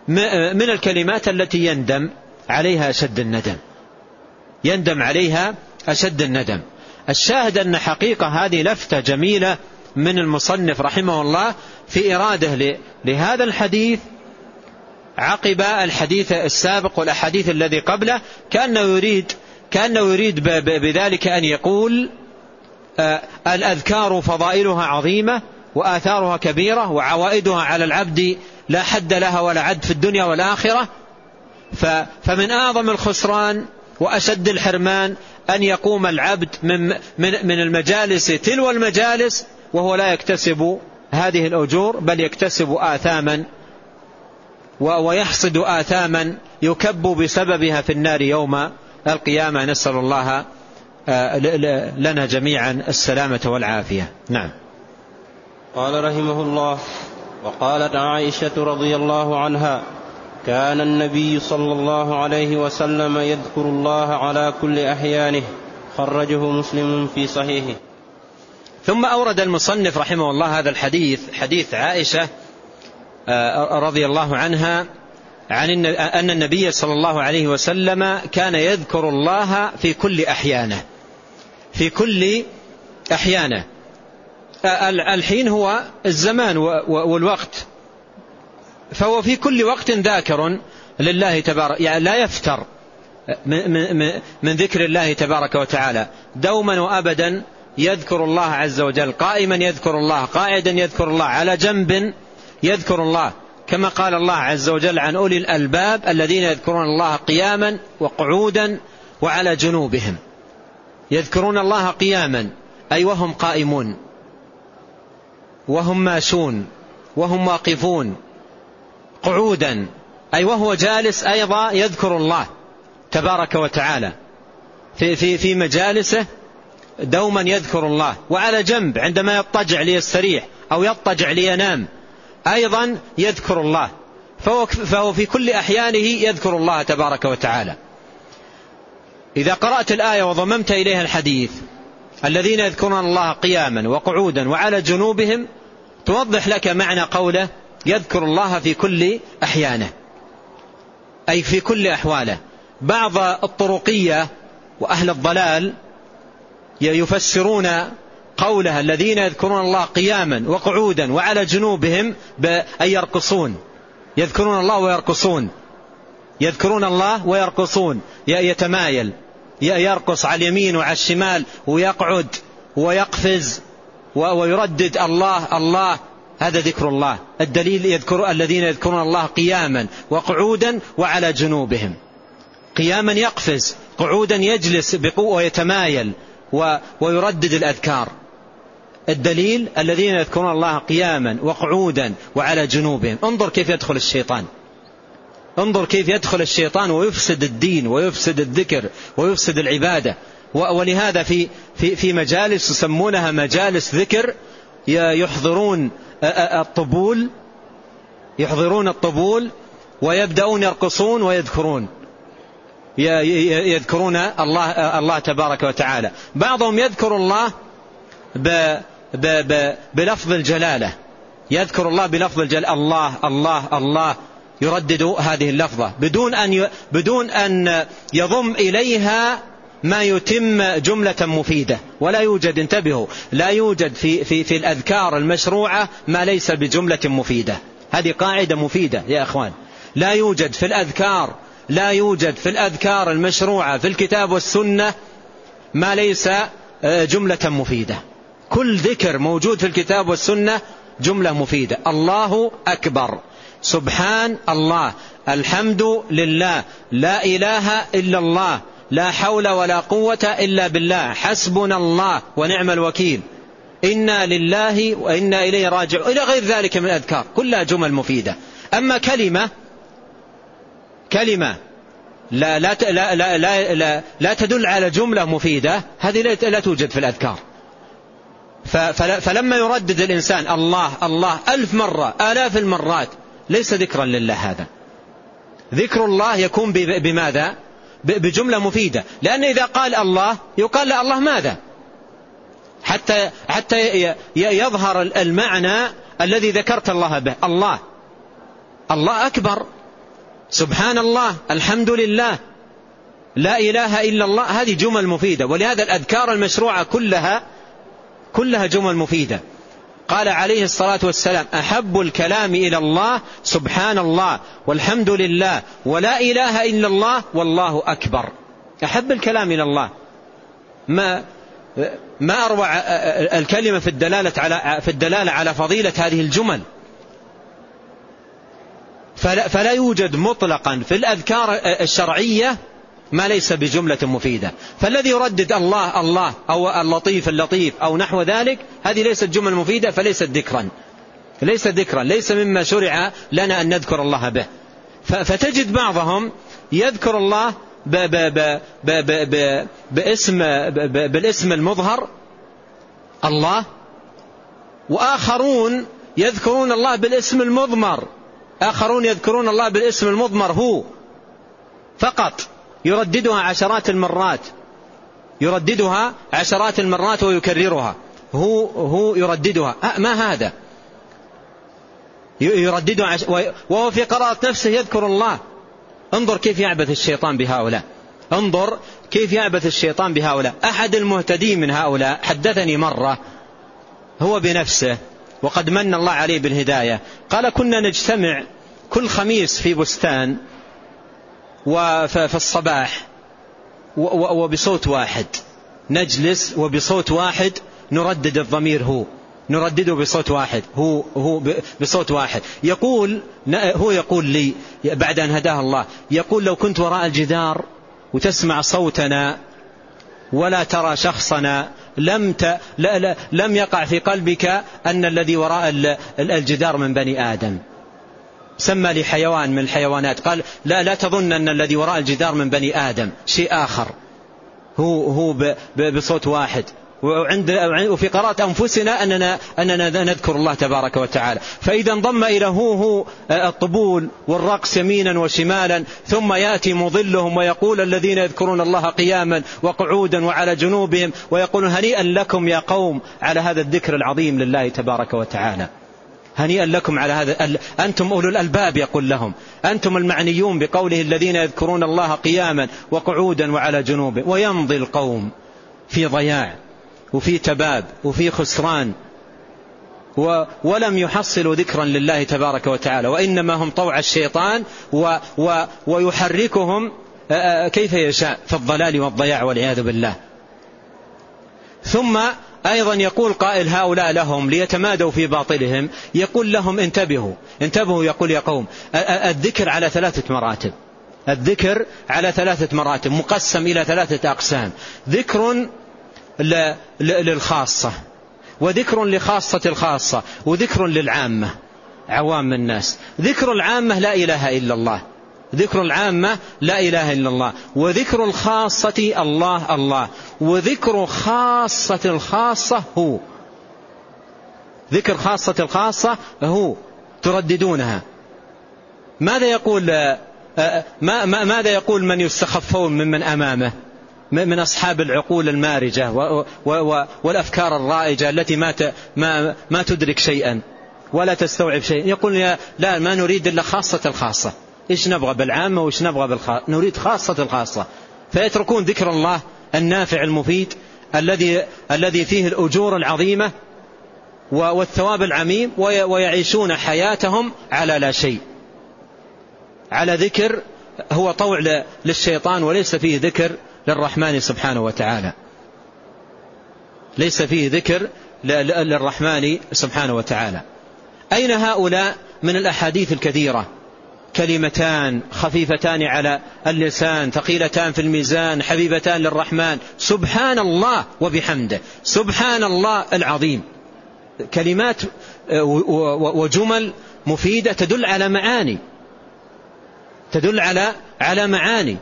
من الكلمات التي يندم عليها أشد الندم. يندم عليها أشد الندم. الشاهد أن حقيقة هذه لفتة جميلة من المصنف رحمه الله في إراده لهذا الحديث عقب الحديث السابق والأحاديث الذي قبله كأنه يريد كأنه يريد بذلك أن يقول آه، الأذكار فضائلها عظيمة وآثارها كبيرة وعوائدها على العبد لا حد لها ولا عد في الدنيا والآخرة. فمن أعظم الخسران وأشد الحرمان أن يقوم العبد من, من, من المجالس تلو المجالس وهو لا يكتسب هذه الأجور بل يكتسب آثاما ويحصد آثاما يكب بسببها في النار يوم القيامة. نسأل الله آه، لنا جميعا السلامة والعافية. نعم. قال رحمه الله وقالت عائشة رضي الله عنها كان النبي صلى الله عليه وسلم يذكر الله على كل أحيانه خرجه مسلم في صحيحه. ثم أورد المصنف رحمه الله هذا الحديث حديث عائشة آه، رضي الله عنها عن أن النبي صلى الله عليه وسلم كان يذكر الله في كل أحيانه في كل أحيانه. الحين هو الزمان والوقت. فهو في كل وقت ذاكر لله تبارك يعني لا يفتر من ذكر الله تبارك وتعالى. دوما وأبدا يذكر الله عز وجل. قائما يذكر الله قائدا يذكر الله على جنب يذكر الله. كما قال الله عز وجل عن أولي الألباب الذين يذكرون الله قياما وقعودا وعلى جنوبهم. يذكرون الله قياما أي وهم قائمون. وهم ماشون وهم واقفون قعودا أي وهو جالس أيضا يذكر الله تبارك وتعالى. في, في, في مجالسه دوما يذكر الله وعلى جنب عندما يضطجع ليستريح أو يضطجع لينام أيضا يذكر الله. فهو, فهو في كل أحيانه يذكر الله تبارك وتعالى. إذا قرأت الآية وضممت إليها الحديث الذين يذكرون الله قياما وقعودا وعلى جنوبهم توضح لك معنى قوله يذكر الله في كل أحيانه. أي في كل أحواله. بعض الطرقية وأهل الضلال يفسرون قولها الذين يذكرون الله قياما وقعودا وعلى جنوبهم بأن يرقصون. يذكرون الله ويرقصون. يذكرون الله ويرقصون. يتمايل. يرقص على اليمين وعلى الشمال ويقعد ويقفز ويردد الله الله. هذا ذكر الله. الدليل يذكر الذين يذكرون الله قياما وقعودا وعلى جنوبهم. قياما يقفز قعودا يجلس بقوة ويتمايل ويردد الأذكار. الدليل الذين يذكرون الله قياما وقعودا وعلى جنوبهم. انظر كيف يدخل الشيطان. انظر كيف يدخل الشيطان ويفسد الدين ويفسد الذكر ويفسد العبادة. ولهذا في, في, في مجالس يسمونها مجالس ذكر يحضرون الطبول يحضرون الطبول ويبدأون يرقصون ويذكرون. يذكرون الله الله تبارك وتعالى. بعضهم يذكر الله ب ب ب بلفظ الجلالة. يذكر الله بلفظ الجلالة الله الله الله. يردد هذه اللفظة. بدون أن بدون أن يضم إليها ما يتم جملة مفيدة. ولا يوجد انتبهوا لا يوجد في, في, في الأذكار المشروعة ما ليس بجملة مفيدة. هذه قاعدة مفيدة يا أخوان. لا يوجد في الأذكار لا يوجد في الأذكار المشروعة في الكتاب والسنة ما ليس آه، جملة مفيدة. كل ذكر موجود في الكتاب والسنة جملة مفيدة. الله أكبر. سبحان الله الحمد لله لا إله إلا الله لا حول ولا قوة إلا بالله حسبنا الله ونعم الوكيل. إنا لله وإنا إليه راجعون إلى غير ذلك من الأذكار كلها جمل مفيدة. أما كلمة كلمة لا, لا, لا, لا, لا, لا, لا تدل على جملة مفيدة هذه لا توجد في الأذكار. فلما يردد الإنسان الله الله ألف مرة آلاف المرات ليس ذكرا لله هذا. ذكر الله يكون بماذا؟ بجملة مفيدة. لأن إذا قال الله يقال له الله ماذا؟ حتى حتى يظهر المعنى الذي ذكرت الله به. الله. الله أكبر. سبحان الله. الحمد لله. لا إله إلا الله. هذه جمل مفيدة. ولهذا الأذكار المشروعة كلها كلها جمل مفيدة. قال عليه الصلاة والسلام أحب الكلام إلى الله سبحان الله والحمد لله ولا إله إلا الله والله أكبر. أحب الكلام إلى الله. ما ما أروع الكلمة في الدلالة على في الدلالة على فضيلة هذه الجمل. فلا, فلا يوجد مطلقا في الأذكار الشرعية ما ليس بجملة مفيدة. فالذي يردد الله الله أو اللطيف اللطيف أو نحو ذلك هذه ليست جمل مفيدة فليست ذكرا. ليس ذكرا ليس مما شرع لنا أن نذكر الله به. فتجد بعضهم يذكر الله ب ب ب ب باسم بالاسم المظهر الله وآخرون يذكرون الله بالاسم المضمر. آخرون يذكرون الله بالاسم المضمر هو فقط. يرددها عشرات المرات. يرددها عشرات المرات ويكررها. هو هو يرددها. ما هذا؟ يرددها. وهو في قراءة نفسه يذكر الله. انظر كيف يعبث الشيطان بهؤلاء. انظر كيف يعبث الشيطان بهؤلاء. أحد المهتدين من هؤلاء حدثني مرة هو بنفسه وقد من الله عليه بالهداية. قال كنا نجتمع كل خميس في بستان وفي الصباح وبصوت واحد. نجلس وبصوت واحد نردد الضمير هو. نردده بصوت واحد. هو هو بصوت واحد. يقول هو يقول لي بعد أن هداه الله يقول لو كنت وراء الجدار وتسمع صوتنا ولا ترى شخصنا لم ت... لا لا لم يقع في قلبك أن الذي وراء الجدار من بني آدم. سمى لي حيوان من الحيوانات. قال لا لا تظن أن الذي وراء الجدار من بني آدم شيء آخر. هو هو بصوت واحد. وعند وفي قراءة أنفسنا أننا أننا نذكر الله تبارك وتعالى. فإذا انضم إلى هو هو الطبول والرقص يمينا وشمالا ثم يأتي مضلهم ويقول الذين يذكرون الله قياما وقعودا وعلى جنوبهم ويقولون هنيئا لكم يا قوم على هذا الذكر العظيم لله تبارك وتعالى. هنيئا لكم على هذا أنتم أولو الألباب يقول لهم. أنتم المعنيون بقوله الذين يذكرون الله قياما وقعودا وعلى جنوبه. ويمضي القوم في ضياع وفي تباب وفي خسران. ولم يحصلوا ذكرا لله تبارك وتعالى. وإنما هم طوع الشيطان و و ويحركهم كيف يشاء في الضلال والضياع والعياذ بالله. ثم أيضا يقول قائل هؤلاء لهم ليتمادوا في باطلهم يقول لهم انتبهوا انتبهوا يقول يا قوم الذكر على ثلاثة مراتب الذكر على ثلاثة مراتب مقسم إلى ثلاثة أقسام ذكر للخاصة وذكر لخاصة الخاصة وذكر للعامة عوام الناس ذكر العامة لا إله إلا الله. ذكر العامة لا إله إلا الله وذكر الخاصة الله الله وذكر خاصة الخاصة هو ذكر خاصة الخاصة هو ترددونها. ماذا يقول آه، آه، ما ماذا يقول من يستخفون ممن أمامه؟ من أصحاب العقول المارجة والأفكار الرائجة التي ما ما ما تدرك شيئا ولا تستوعب شيئا. يقول لا ما نريد إلا خاصة الخاصة. إيش نبغى بالعامة وإيش نبغى بالخاصة نريد خاصة الخاصة. فيتركون ذكر الله النافع المفيد الذي الذي فيه الأجور العظيمة والثواب العميم ويعيشون حياتهم على لا شيء. على ذكر هو طوع للشيطان وليس فيه ذكر للرحمن سبحانه وتعالى. ليس فيه ذكر للرحمن سبحانه وتعالى. أين هؤلاء من الأحاديث الكثيرة؟ كلمتان خفيفتان على اللسان ثقيلتان في الميزان حبيبتان للرحمن. سبحان الله وبحمده. سبحان الله العظيم. كلمات وجمل مفيدة تدل على معاني. تدل على على معاني.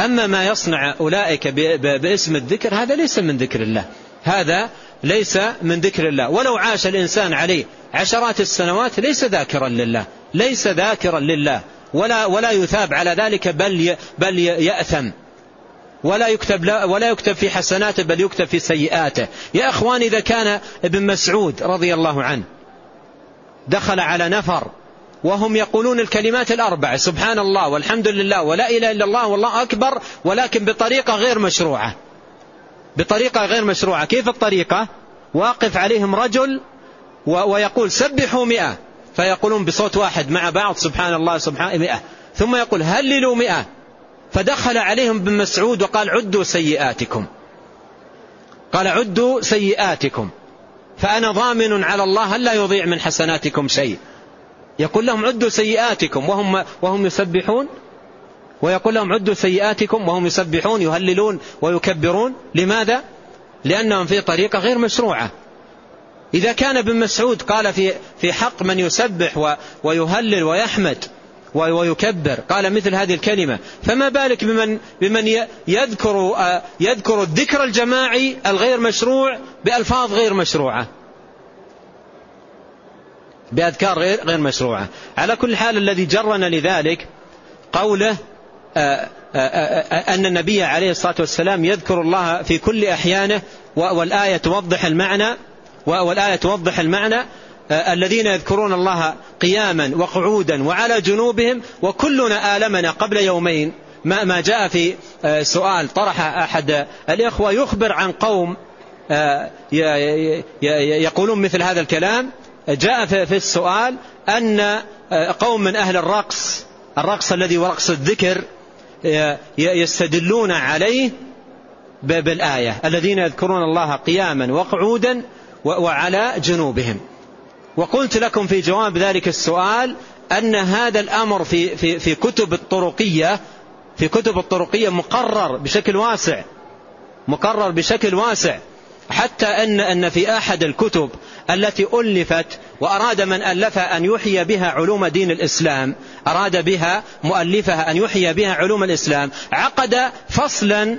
أما ما يصنع أولئك باسم الذكر هذا ليس من ذكر الله. هذا ليس من ذكر الله. ولو عاش الإنسان عليه عشرات السنوات ليس ذاكرا لله. ليس ذاكرا لله. ولا ولا يثاب على ذلك بل بل يأثم. ولا يكتب ولا يكتب في حسناته بل يكتب في سيئاته. يا إخوان إذا كان ابن مسعود رضي الله عنه دخل على نفر وهم يقولون الكلمات الاربع سبحان الله والحمد لله ولا إله إلا الله والله أكبر ولكن بطريقة غير مشروعة. بطريقة غير مشروعة. كيف الطريقة؟ واقف عليهم رجل ويقول سبحوا مئة. فيقولون بصوت واحد مع بعض سبحان الله سبحان مئة. ثم يقول هللوا مئة؟ فدخل عليهم ابن مسعود وقال عدوا سيئاتكم. قال عدوا سيئاتكم. فأنا ضامن على الله لا يضيع من حسناتكم شيء. يقول لهم عدوا سيئاتكم. وهم, وهم يسبحون. ويقول لهم عدوا سيئاتكم. وهم يسبحون يهللون ويكبرون. لماذا؟ لأنهم في طريقة غير مشروعة. إذا كان ابن مسعود قال في في حق من يسبح ويهلل ويحمد ويكبر قال مثل هذه الكلمة. فما بالك بمن بمن يذكر يذكر الذكر الجماعي الغير مشروع بألفاظ غير مشروعة؟ بأذكار غير غير مشروعة. على كل حال الذي جرنا لذلك قوله أن النبي عليه الصلاة والسلام يذكر الله في كل أحيانه والآية توضح المعنى والآية توضح المعنى آه، الذين يذكرون الله قياما وقعودا وعلى جنوبهم وكلنا آلمنا قبل يومين. ما ما جاء في آه، سؤال طرح أحد الإخوة يخبر عن قوم آه، يقولون مثل هذا الكلام. جاء في السؤال أن قوم من أهل الرقص الرقص الذي ورقص الذكر يستدلون عليه بالآية. الذين يذكرون الله قياما وقعودا وعلى جنوبهم. وقلت لكم في جواب ذلك السؤال أن هذا الأمر في, في, في كتب الطرقية في كتب الطرقية مقرر بشكل واسع. مقرر بشكل واسع. حتى أن, أن في أحد الكتب التي ألفت وأراد من ألفها أن يحيي بها علوم دين الإسلام أراد بها مؤلفها أن يحيي بها علوم الإسلام عقد فصلا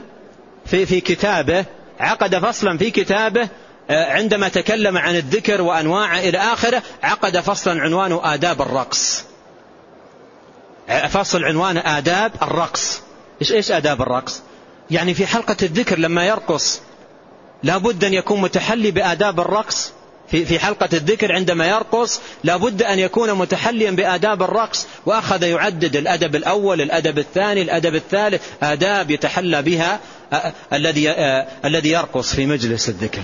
في, في كتابه عقد فصلا في كتابه عندما تكلم عن الذكر وأنواعه إلى آخره عقد فصلا عنوانه آداب الرقص. فصل عنوانه آداب الرقص. إيش إيش آداب الرقص؟ يعني في حلقة الذكر لما يرقص لابد أن يكون متحلي بآداب الرقص. في في حلقة الذكر عندما يرقص لابد أن يكون متحليا بآداب الرقص. وأخذ يعدد الأدب الأول الأدب الثاني الأدب الثالث. آداب يتحلى بها آه، آه، الذي الذي يرقص في مجلس الذكر.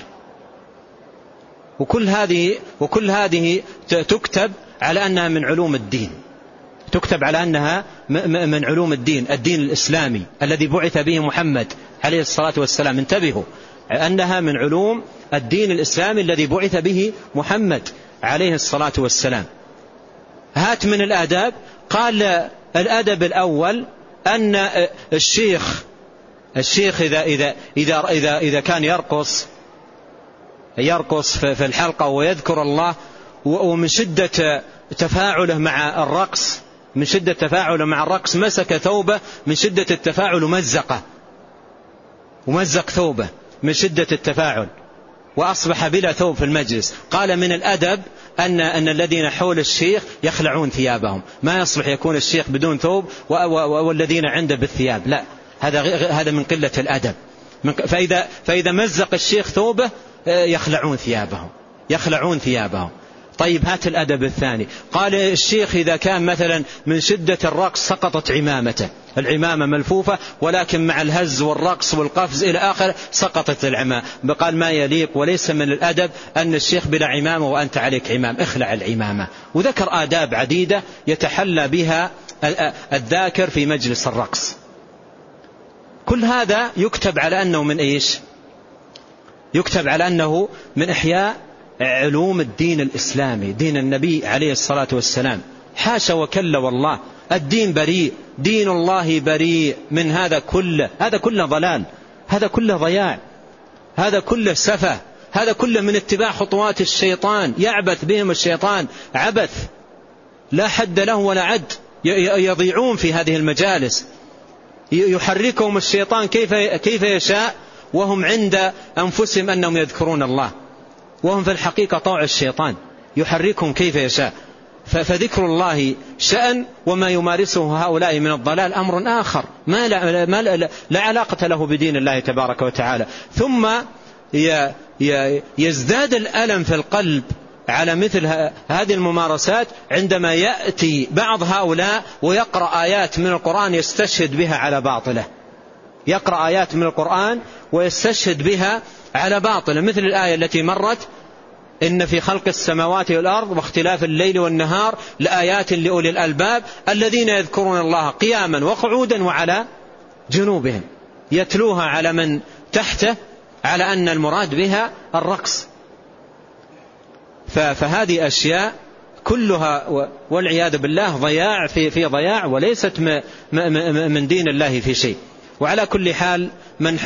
وكل هذه وكل هذه تكتب على أنها من علوم الدين. تكتب على أنها من علوم الدين الدين الإسلامي الذي بعث به محمد عليه الصلاة والسلام. انتبهوا أنها من علوم الدين الإسلامي الذي بعث به محمد عليه الصلاة والسلام. هات من الآداب. قال الأدب الأول أن الشيخ الشيخ إذا, إذا, إذا, إذا, إذا كان يرقص يرقص في الحلقة ويذكر الله ومن شدة تفاعله مع الرقص من شدة تفاعله مع الرقص مسك ثوبه من شدة التفاعل مزقه. ومزق ثوبه من شدة التفاعل. وأصبح بلا ثوب في المجلس. قال من الأدب أن, أن الذين حول الشيخ يخلعون ثيابهم. ما يصلح يكون الشيخ بدون ثوب والذين عنده بالثياب. لا. هذا هذا من قلة الأدب. فإذا, فإذا مزق الشيخ ثوبه يخلعون ثيابهم. يخلعون ثيابهم. طيب هات الأدب الثاني. قال الشيخ إذا كان مثلا من شدة الرقص سقطت عمامته. العمامة ملفوفة ولكن مع الهز والرقص والقفز إلى آخر سقطت العمامة. قال ما يليق وليس من الأدب أن الشيخ بلا عمامة وأنت عليك عمام. اخلع العمامة. وذكر آداب عديدة يتحلى بها الذاكر في مجلس الرقص. كل هذا يكتب على أنه من إيش؟ يكتب على أنه من إحياء علوم الدين الإسلامي دين النبي عليه الصلاة والسلام. حاشا وكلا والله. الدين بريء دين الله بريء من هذا كله. هذا كله ضلال. هذا كله ضياع. هذا كله سفه. هذا كله من اتباع خطوات الشيطان. يعبث بهم الشيطان. عبث. لا حد له ولا عد. يضيعون في هذه المجالس. يحركهم الشيطان كيف كيف يشاء. وهم عند أنفسهم أنهم يذكرون الله. وهم في الحقيقة طوع الشيطان. يحركهم كيف يشاء. فذكر الله شأن وما يمارسه هؤلاء من الضلال أمر آخر. ما لا, ما لا, لا علاقة له بدين الله تبارك وتعالى. ثم يزداد الألم في القلب على مثل هذه الممارسات عندما يأتي بعض هؤلاء ويقرأ آيات من القرآن يستشهد بها على باطله. يقرأ آيات من القرآن ويستشهد بها على باطله مثل الآية التي مرت إن في خلق السماوات والأرض واختلاف الليل والنهار لآيات لأولي الألباب الذين يذكرون الله قياما وقعودا وعلى جنوبهم يتلوها على من تحته على أن المراد بها الرقص. فهذه أشياء كلها والعياذ بالله ضياع في ضياع وليست من دين الله في شيء. وعلى كل حال من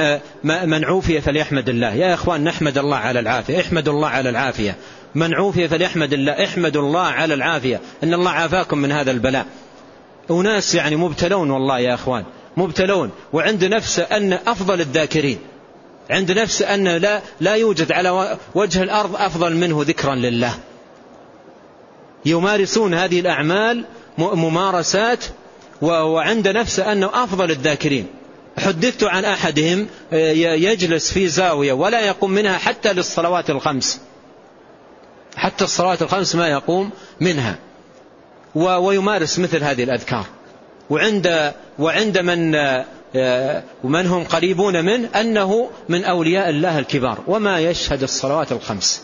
من عوفي فليحمد الله. يا إخوان نحمد الله على العافية. احمدوا الله على العافية. من عوفي فليحمد الله احمدوا الله على العافية. إن الله عافاكم من هذا البلاء. وناس يعني مبتلون والله يا إخوان. مبتلون. وعند نفسه أن أفضل الذاكرين. عند نفسه أن لا لا يوجد على وجه الأرض أفضل منه ذكرا لله. يمارسون هذه الأعمال ممارسات وعند نفسه أنه أفضل الذاكرين. حدثت عن أحدهم آه، يجلس في زاوية ولا يقوم منها حتى للصلوات الخمس. حتى الصلوات الخمس ما يقوم منها. ويمارس مثل هذه الأذكار. وعند وعند من آه، ومن هم قريبون منه أنه من أولياء الله الكبار. وما يشهد الصلوات الخمس.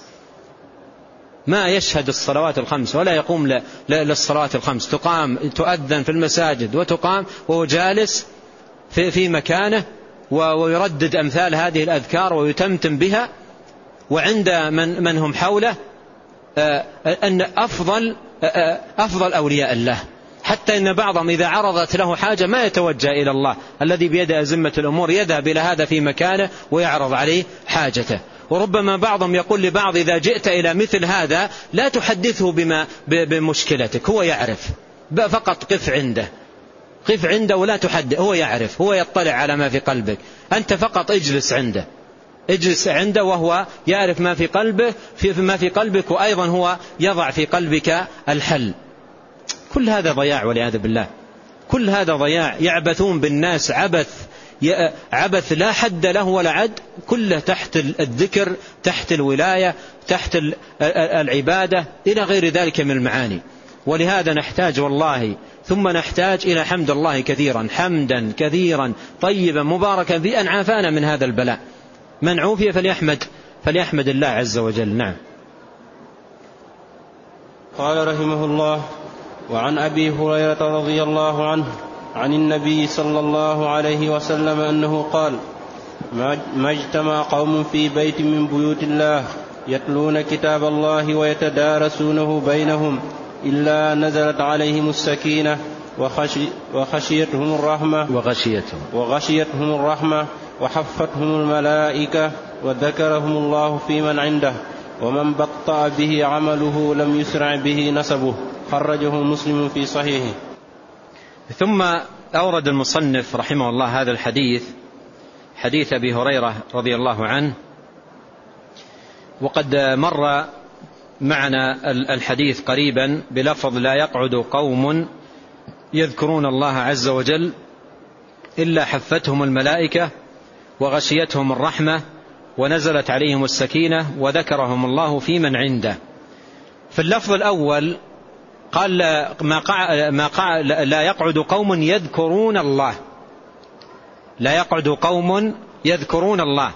ما يشهد الصلوات الخمس ولا يقوم للصلوات الخمس. تقام تؤذن في المساجد وتقام وهو جالس في, في مكانه ويردد أمثال هذه الأذكار ويتمتم بها وعند من, من هم حوله آه، أن أفضل, آه، أفضل أولياء الله. حتى إن بعضهم إذا عرضت له حاجة ما يتوجه إلى الله. الذي بيده أزمة الأمور يذهب إلى هذا في مكانه ويعرض عليه حاجته. وربما بعضهم يقول لبعض إذا جئت إلى مثل هذا لا تحدثه بما بمشكلتك. هو يعرف. فقط قف عنده. قف عنده ولا تحدث هو يعرف هو يطلع على ما في قلبك أنت فقط اجلس عنده. اجلس عنده وهو يعرف ما في قلبه في ما في قلبك وأيضا هو يضع في قلبك الحل. كل هذا ضياع والعياذ بالله. كل هذا ضياع. يعبثون بالناس عبث عبث لا حد له ولا عد كله تحت الذكر تحت الولاية تحت العبادة إلى غير ذلك من المعاني. ولهذا نحتاج والله ثم نحتاج إلى حمد الله كثيرا حمدا كثيرا طيبا مباركا في أن عافانا من هذا البلاء. من عوفي فليحمد فليحمد الله عز وجل. نعم. قال رحمه الله وعن أبي هريرة رضي الله عنه عن النبي صلى الله عليه وسلم أنه قال ما اجتمع قوم في بيت من بيوت الله يتلون كتاب الله ويتدارسونه بينهم إلا نزلت عليهم السكينة وخشي وخشيتهم الرحمة. وغشيتهم. وغشيتهم الرحمة. وحفتهم الملائكة. وذكرهم الله في من عنده. ومن بطأ به عمله لم يسرع به نسبه. خرجه مسلم في صحيحه. ثم أورد المصنف رحمه الله هذا الحديث حديث أبي هريرة رضي الله عنه. وقد مر معنا الحديث قريبا بلفظ لا يقعد قوم يذكرون الله عز وجل إلا حفتهم الملائكة وغشيتهم الرحمة ونزلت عليهم السكينة وذكرهم الله في من عنده. في اللفظ الأول قال ما قع ما قع لا يقعد قوم يذكرون الله. لا يقعد قوم يذكرون الله.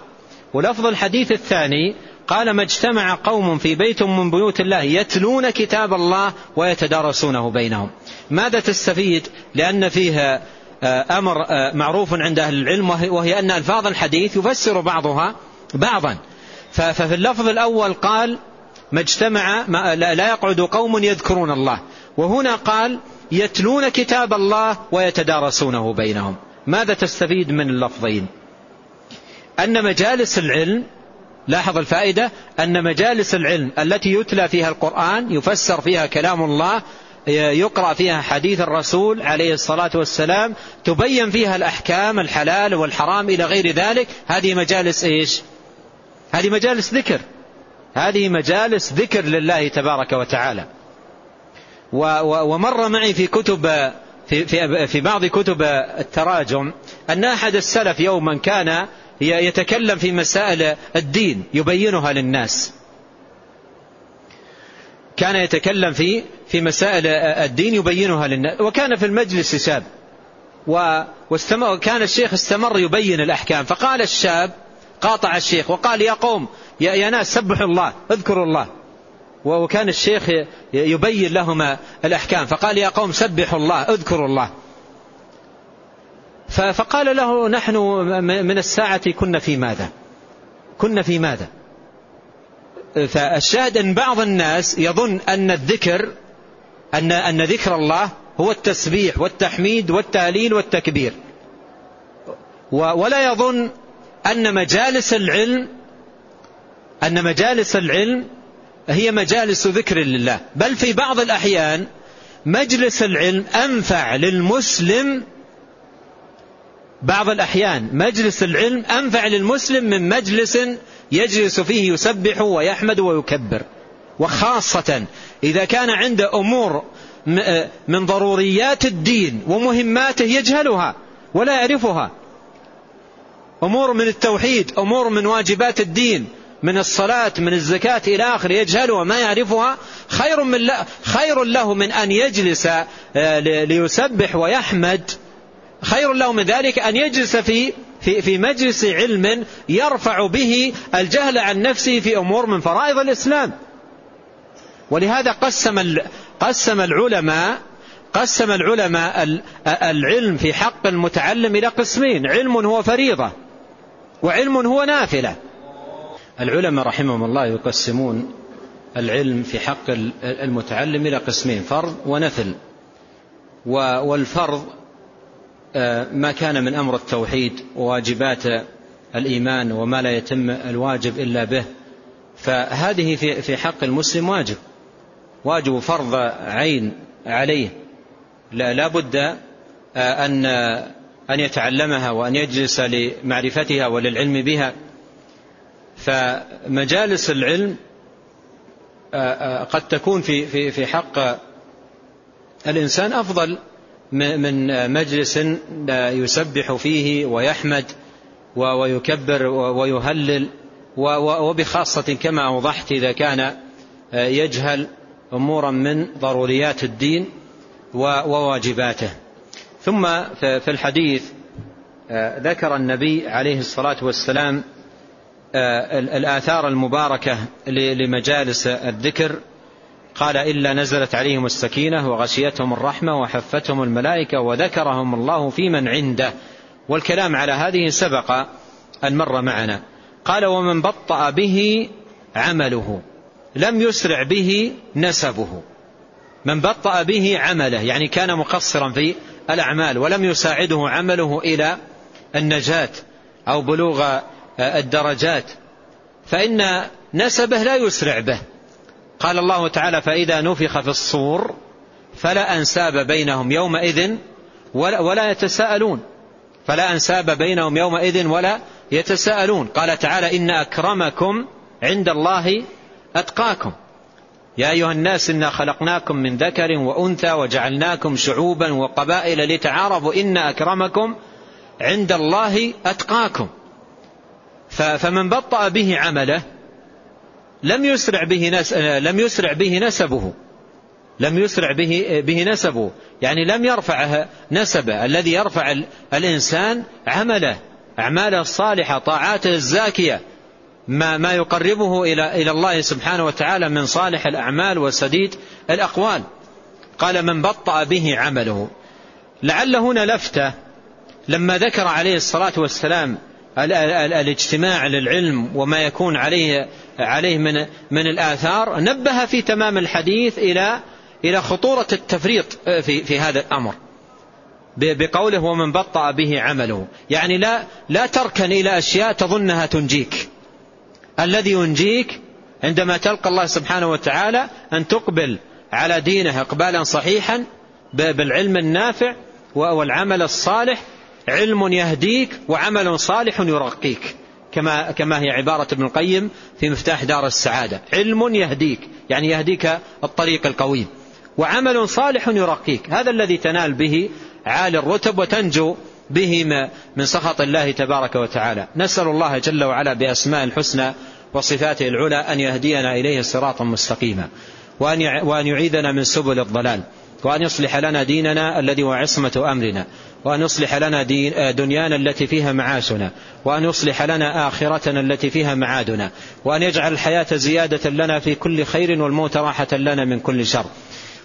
ولفظ الحديث الثاني قال ما اجتمع قوم في بيت من بيوت الله يتلون كتاب الله ويتدارسونه بينهم. ماذا تستفيد؟ لأن فيها آه، أمر آه، معروف عند أهل العلم وهي أن ألفاظ الحديث يفسر بعضها بعضا. ففي اللفظ الأول قال ما اجتمع لا يقعد قوم يذكرون الله. وهنا قال يتلون كتاب الله ويتدارسونه بينهم. ماذا تستفيد من اللفظين؟ أن مجالس العلم لاحظ الفائدة أن مجالس العلم التي يتلى فيها القرآن يفسر فيها كلام الله يقرأ فيها حديث الرسول عليه الصلاة والسلام تبين فيها الأحكام الحلال والحرام إلى غير ذلك هذه مجالس إيش؟ هذه مجالس ذكر. هذه مجالس ذكر لله تبارك وتعالى. ومر معي في كتب في, في, في بعض كتب التراجم أن أحد السلف يوما كان يتكلم في مسائل الدين يبينها للناس. كان يتكلم في في مسائل الدين يبينها للناس. وكان في المجلس شاب واستمر كان الشيخ استمر يبين الأحكام. فقال الشاب قاطع الشيخ وقال يا قوم يا, يا ناس سبحوا الله اذكروا الله. وكان الشيخ يبين لهما الأحكام. فقال يا قوم سبحوا الله اذكروا الله. فقال له نحن من الساعة كنا في ماذا؟ كنا في ماذا؟ فالشاهد أن بعض الناس يظن أن الذكر أن, أن ذكر الله هو التسبيح والتحميد والتهليل والتكبير. ولا يظن أن مجالس العلم أن مجالس العلم هي مجالس ذكر لله. بل في بعض الأحيان مجلس العلم أنفع للمسلم بعض الأحيان مجلس العلم أنفع للمسلم من مجلس يجلس فيه يسبح ويحمد ويكبر. وخاصة إذا كان عنده أمور من ضروريات الدين ومهماته يجهلها ولا يعرفها. أمور من التوحيد أمور من واجبات الدين من الصلاة من الزكاة إلى آخر يجهلها ما يعرفها. خير, من خير له من أن يجلس آه، ليسبح ويحمد. خير له من ذلك أن يجلس في في في مجلس علم يرفع به الجهل عن نفسه في أمور من فرائض الإسلام. ولهذا قسم قسم العلماء قسم العلماء العلم في حق المتعلم إلى قسمين علم هو فريضة وعلم هو نافلة. العلماء رحمهم الله يقسمون العلم في حق المتعلم إلى قسمين فرض ونفل. والفرض ما كان من أمر التوحيد وواجبات الإيمان وما لا يتم الواجب إلا به فهذه في حق المسلم واجب واجب فرض عين عليه. لا, لا بد آه، أن أن يتعلمها وأن يجلس لمعرفتها وللعلم بها. فمجالس العلم آه، قد تكون في في في حق الإنسان أفضل من مجلس يسبح فيه ويحمد ويكبر ويهلل وبخاصة كما أوضحت إذا كان يجهل أمورا من ضروريات الدين وواجباته. ثم في الحديث ذكر النبي عليه الصلاة والسلام الآثار المباركة لمجالس الذكر قال إلا نزلت عليهم السكينة وغشيتهم الرحمة وحفتهم الملائكة وذكرهم الله في من عنده. والكلام على هذه سبق أن مر معنا. قال ومن بطأ به عمله. لم يسرع به نسبه. من بطأ به عمله. يعني كان مقصرا في الأعمال ولم يساعده عمله إلى النجاة أو بلوغ الدرجات. فإن نسبه لا يسرع به. قال الله تعالى فإذا نفخ في الصور فلا أنساب بينهم يومئذ ولا, ولا يتساءلون. فلا أنساب بينهم يومئذ ولا يتساءلون. قال تعالى إن أكرمكم عند الله أتقاكم. يا أيها الناس إنا خلقناكم من ذكر وأنثى وجعلناكم شعوبا وقبائل لتعارفوا إن أكرمكم عند الله أتقاكم. فمن بطأ به عمله لم يسرع به نس لم يسرع به نسبه. لم يسرع به به نسبه. يعني لم يرفعه نسبه. الذي يرفع الإنسان عمله أعماله الصالحة طاعاته الزاكية ما ما يقربه إلى إلى الله سبحانه وتعالى من صالح الأعمال وسديد الأقوال. قال من بطأ به عمله. لعل هنا لفتة. لما ذكر عليه الصلاة والسلام الاجتماع للعلم وما يكون عليه عليه من من الآثار نبه في تمام الحديث إلى إلى خطورة التفريط في في هذا الأمر. بقوله ومن بطأ به عمله. يعني لا لا تركن إلى أشياء تظنها تنجيك. الذي ينجيك عندما تلقى الله سبحانه وتعالى أن تقبل على دينه إقبالا صحيحا بالعلم النافع والعمل الصالح علم يهديك وعمل صالح يرقيك. كما كما هي عبارة ابن القيم في مفتاح دار السعادة. علم يهديك يعني يهديك الطريق القويم وعمل صالح يرقيك. هذا الذي تنال به عالي الرتب وتنجو به من سخط الله تبارك وتعالى. نسأل الله جل وعلا بأسماء الحسنى وصفاته العلى أن يهدينا إليه صراطا مستقيما. وأن يعيذنا من سبل الضلال. وأن يصلح لنا ديننا الذي هو عصمة أمرنا. وأن يصلح لنا دين دنيانا التي فيها معاشنا وأن يصلح لنا آخرتنا التي فيها معادنا وأن يجعل الحياة زيادة لنا في كل خير والموت راحة لنا من كل شر.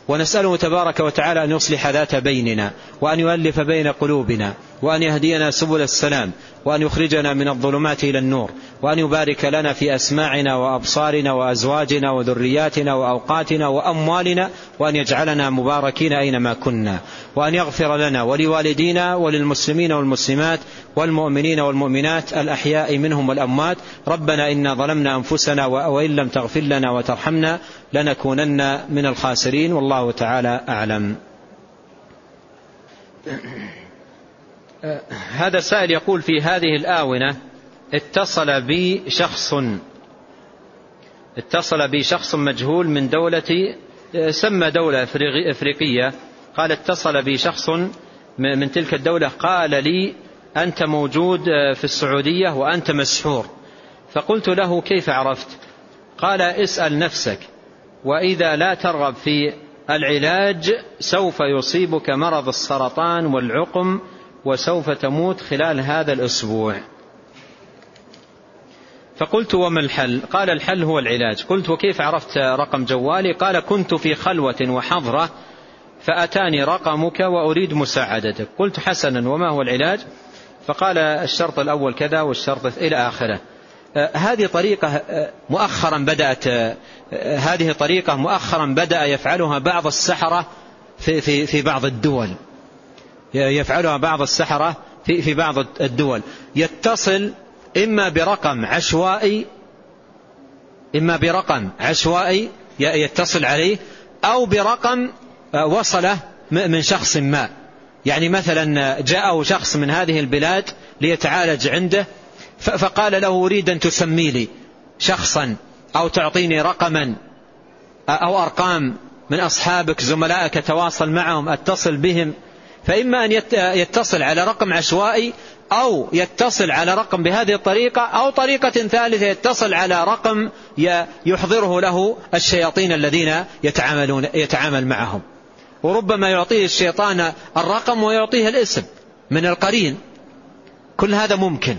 ونسأله تبارك وتعالى أن يصلح ذات بيننا وأن يؤلف بين قلوبنا وأن يهدينا سبل السلام وأن يخرجنا من الظلمات إلى النور وأن يبارك لنا في أسماعنا وأبصارنا وأزواجنا وذرياتنا وأوقاتنا وأموالنا وأن يجعلنا مباركين أينما كنا وأن يغفر لنا ولوالدينا وللمسلمين والمسلمات والمؤمنين والمؤمنات الأحياء منهم والأموات. ربنا إنا ظلمنا أنفسنا وإن لم تغفر لنا وترحمنا لنكونن من الخاسرين والله تعالى أعلم. هذا السائل يقول في هذه الآونة اتصل بي شخص اتصل بي شخص مجهول من دولة سمى دولة أفريقية. قال اتصل بي شخص من تلك الدولة قال لي أنت موجود في السعودية وأنت مسحور. فقلت له كيف عرفت؟ قال اسأل نفسك وإذا لا ترغب في العلاج سوف يصيبك مرض السرطان والعقم وسوف تموت خلال هذا الأسبوع. فقلت وما الحل؟ قال الحل هو العلاج. قلت وكيف عرفت رقم جوالي؟ قال كنت في خلوة وحضرة فأتاني رقمك وأريد مساعدتك. قلت حسنا وما هو العلاج؟ فقال الشرط الأول كذا والشرط إلى آخره. آه، هذه طريقة آه، مؤخرا بدأت آه، هذه طريقة مؤخرا بدأ يفعلها بعض السحرة في, في, في بعض الدول. يفعلها بعض السحرة في, في بعض الدول. يتصل إما برقم عشوائي إما برقم عشوائي يتصل عليه أو برقم وصلة من شخص ما. يعني مثلا جاءه شخص من هذه البلاد ليتعالج عنده فقال له أريد أن تسمي لي شخصا أو تعطيني رقما أو أرقام من أصحابك زملائك تواصل معهم أتصل بهم. فإما أن يتصل على رقم عشوائي أو يتصل على رقم بهذه الطريقة أو طريقة ثالثة يتصل على رقم يحضره له الشياطين الذين يتعاملون يتعامل معهم. وربما يعطيه الشيطان الرقم ويعطيه الاسم من القرين. كل هذا ممكن.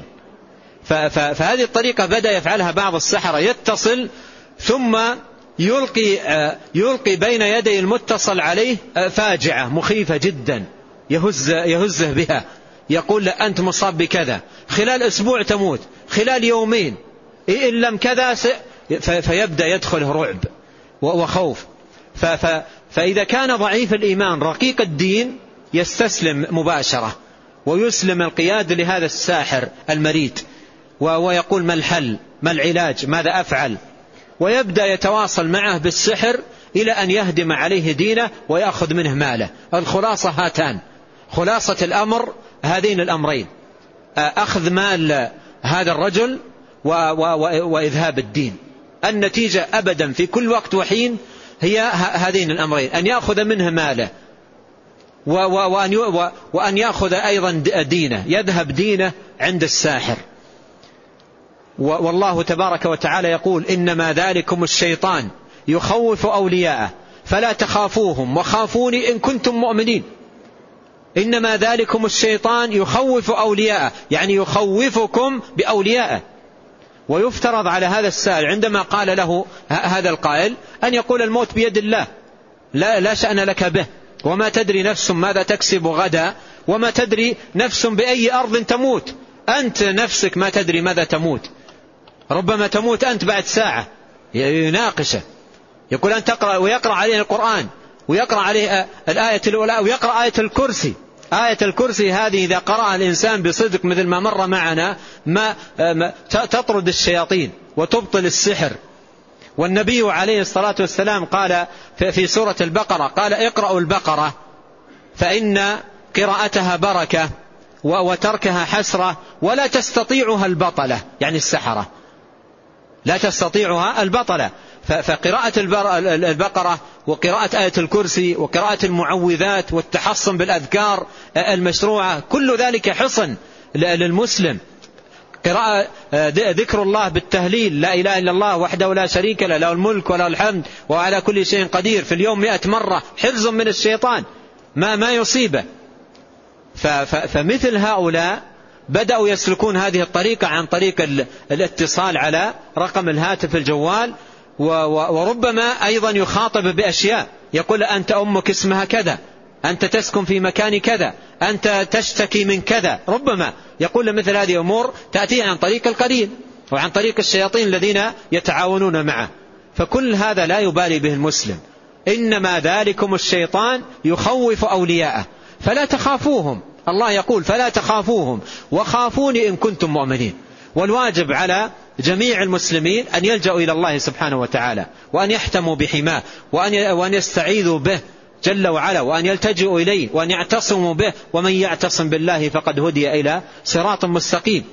فهذه الطريقة بدأ يفعلها بعض السحرة. يتصل ثم يلقي يلقي بين يدي المتصل عليه فاجعة مخيفة جدا. يهز يهزه بها. يقول له أنت مصاب بكذا. خلال أسبوع تموت. خلال يومين. إن لم كذا فيبدأ يدخله رعب وخوف. فإذا كان ضعيف الإيمان رقيق الدين يستسلم مباشرة ويسلم القياد لهذا الساحر المريد ويقول ما الحل؟ ما العلاج؟ ماذا أفعل؟ ويبدأ يتواصل معه بالسحر إلى أن يهدم عليه دينه ويأخذ منه ماله. الخلاصة هاتان. خلاصة الأمر هذين الأمرين. أخذ مال هذا الرجل وإذهاب الدين. النتيجة أبدا في كل وقت وحين هي هذين الأمرين. أن يأخذ منه ماله. وأن يأخذ أيضا دينه. يذهب دينه عند الساحر. والله تبارك وتعالى يقول إنما ذلكم الشيطان يخوف أولياءه. فلا تخافوهم وخافوني إن كنتم مؤمنين. إنما ذلكم الشيطان يخوف أولياءه يعني يخوفكم بأوليائه ويفترض على هذا السائل عندما قال له هذا القائل أن يقول الموت بيد الله لا, لا شأن لك به. وما تدري نفس ماذا تكسب غدا وما تدري نفس بأي أرض تموت. أنت نفسك ما تدري ماذا تموت. ربما تموت أنت بعد ساعة يناقشه. يقول أن تقرأ ويقرأ عليه القرآن. ويقرأ عليه الآية الأولى ويقرأ آية الكرسي. آية الكرسي هذه إذا قرأ الإنسان بصدق مثل ما مر معنا ما تطرد الشياطين وتبطل السحر. والنبي عليه الصلاة والسلام قال في سورة البقرة قال اقرأوا البقرة فإن قراءتها بركة وتركها حسرة ولا تستطيعها البطلة. يعني السحرة. لا تستطيعها البطلة. فقراءة البقرة وقراءة آية الكرسي وقراءة المعوذات والتحصن بالأذكار المشروعة كل ذلك حصن للمسلم. قراءة ذكر الله بالتهليل لا إله إلا الله وحده لا شريك له له الملك وله الحمد وعلى كل شيء قدير. في اليوم مئة مرة حفظ من الشيطان ما ما يصيبه. فمثل هؤلاء بدأوا يسلكون هذه الطريقة عن طريق الاتصال على رقم الهاتف الجوال وربما أيضا يخاطب بأشياء. يقول أنت أمك اسمها كذا أنت تسكن في مكان كذا أنت تشتكي من كذا. ربما يقول مثل هذه أمور تأتي عن طريق القرين وعن طريق الشياطين الذين يتعاونون معه. فكل هذا لا يبالي به المسلم. إنما ذلكم الشيطان يخوف أولياءه. فلا تخافوهم. الله يقول فلا تخافوهم. وخافوني إن كنتم مؤمنين. والواجب على جميع المسلمين أن يلجأوا إلى الله سبحانه وتعالى وأن يحتموا بحماه وأن يستعيذوا به جل وعلا وأن يلتجئوا إليه وأن يعتصموا به ومن يعتصم بالله فقد هدي إلى صراط مستقيم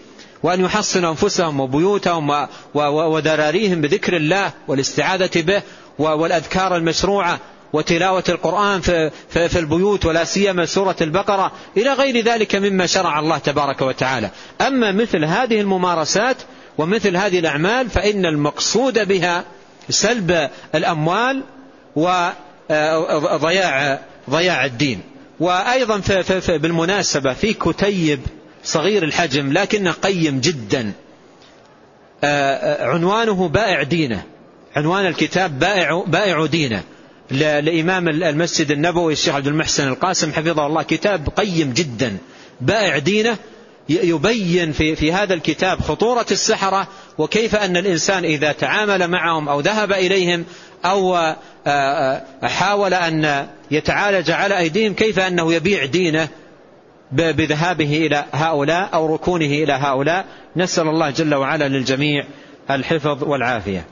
وأن يحصنوا أنفسهم وبيوتهم وذراريهم بذكر الله والاستعاذة به والأذكار المشروعة وتلاوة القرآن في, في, في البيوت ولا سيما سورة البقرة إلى غير ذلك مما شرع الله تبارك وتعالى. أما مثل هذه الممارسات ومثل هذه الأعمال فإن المقصود بها سلب الأموال وضياع ضياع الدين. وأيضا في في في بالمناسبة في كتيب صغير الحجم لكنه قيم جدا عنوانه بائع دينه. عنوان الكتاب بائع, بائع دينه. لإمام المسجد النبوي الشيخ عبد المحسن القاسم حفظه الله كتاب قيم جدا بائع دينه يبين في, في هذا الكتاب خطورة السحرة وكيف أن الإنسان إذا تعامل معهم أو ذهب إليهم أو حاول أن يتعالج على أيديهم كيف أنه يبيع دينه بذهابه إلى هؤلاء أو ركونه إلى هؤلاء؟ نسأل الله جل وعلا للجميع الحفظ والعافية.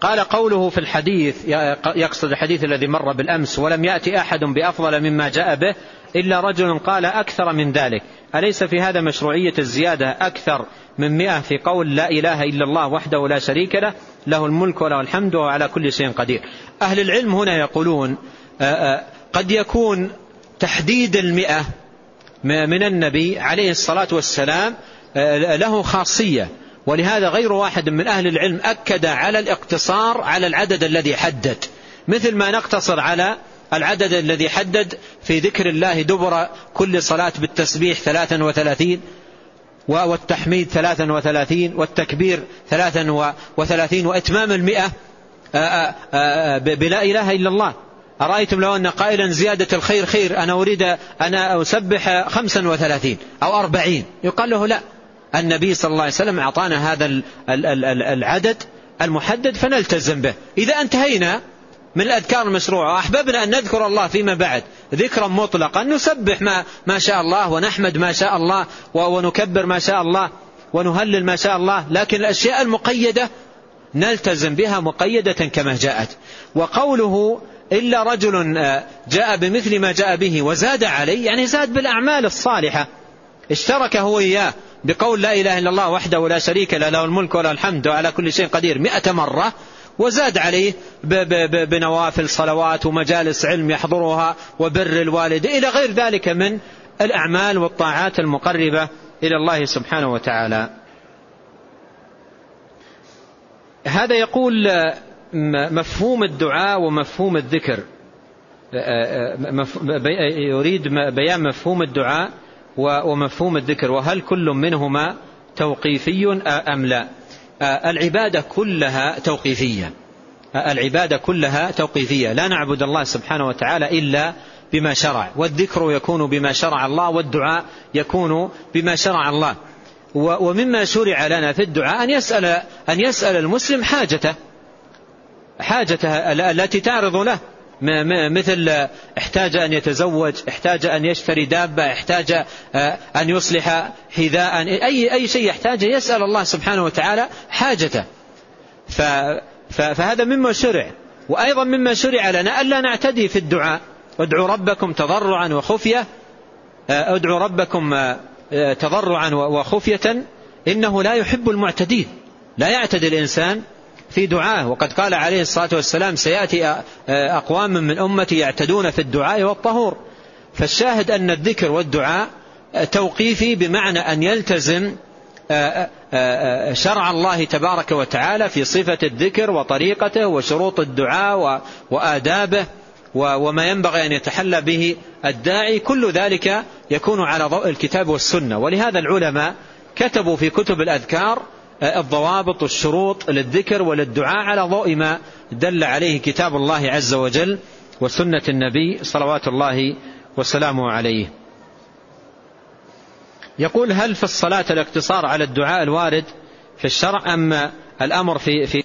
قال قوله في الحديث يقصد الحديث الذي مر بالأمس ولم يأتي أحد بأفضل مما جاء به إلا رجل قال أكثر من ذلك. أليس في هذا مشروعية الزيادة أكثر من مئة في قول لا إله إلا الله وحده لا شريك له له الملك وله الحمد وعلى كل شيء قدير. أهل العلم هنا يقولون قد يكون تحديد المئة من النبي عليه الصلاة والسلام له خاصية. ولهذا غير واحد من أهل العلم أكد على الاقتصار على العدد الذي حدد مثل ما نقتصر على العدد الذي حدد في ذكر الله دبر كل صلاة بالتسبيح ثلاثا وثلاثين والتحميد ثلاثا وثلاثين والتكبير ثلاثا وثلاثين وإتمام المئة بلا إله إلا الله. أرأيتم لو أن قائلا زيادة الخير خير أنا أريد أنا أسبح خمسا وثلاثين أو أربعين؟ يقال له لا. النبي صلى الله عليه وسلم أعطانا هذا العدد المحدد فنلتزم به. إذا انتهينا من الأذكار المشروعة وأحببنا أن نذكر الله فيما بعد. ذكرا مطلقا نسبح ما, ما شاء الله ونحمد ما شاء الله ونكبر ما شاء الله ونهلل ما شاء الله لكن الأشياء المقيدة نلتزم بها مقيدة كما جاءت. وقوله إلا رجل جاء بمثل ما جاء به وزاد عليه يعني زاد بالأعمال الصالحة اشترك هو إياه. بقول لا إله إلا الله وحده لا شريك له له الملك وله الحمد وعلى كل شيء قدير. مئة مرة وزاد عليه بنوافل صلوات ومجالس علم يحضرها وبر الوالد إلى غير ذلك من الأعمال والطاعات المقربة إلى الله سبحانه وتعالى. هذا يقول مفهوم الدعاء ومفهوم الذكر. يريد بيان مفهوم الدعاء ومفهوم الذكر وهل كل منهما توقيفي أم لا؟ العبادة كلها توقيفية. العبادة كلها توقيفية. لا نعبد الله سبحانه وتعالى إلا بما شرع والذكر يكون بما شرع الله والدعاء يكون بما شرع الله. ومما شرع لنا في الدعاء أن يسأل, أن يسأل المسلم حاجته حاجته التي تعرض له. مثل احتاج أن يتزوج احتاج أن يشتري دابة احتاج أن يصلح حذاء أي, أي شيء يحتاج يسأل الله سبحانه وتعالى حاجته. فهذا مما شرع. وأيضا مما شرع لنا ألا نعتدي في الدعاء. ادعوا ربكم تضرعا وخفية. ادعوا ربكم تضرعا وخفية. إنه لا يحب المعتدين. لا يعتدي الإنسان في دعاه. وقد قال عليه الصلاة والسلام سيأتي أقوام من أمتي يعتدون في الدعاء والطهور. فالشاهد أن الذكر والدعاء توقيفي بمعنى أن يلتزم شرع الله تبارك وتعالى في صفة الذكر وطريقته وشروط الدعاء وآدابه وما ينبغي أن يتحلى به الداعي. كل ذلك يكون على ضوء الكتاب والسنة. ولهذا العلماء كتبوا في كتب الأذكار الضوابط والشروط للذكر وللدعاء على ضوء ما دل عليه كتاب الله عز وجل وسنة النبي صلوات الله وسلامه عليه. يقول هل في الصلاة الاقتصار على الدعاء الوارد في الشرع أم الأمر في, في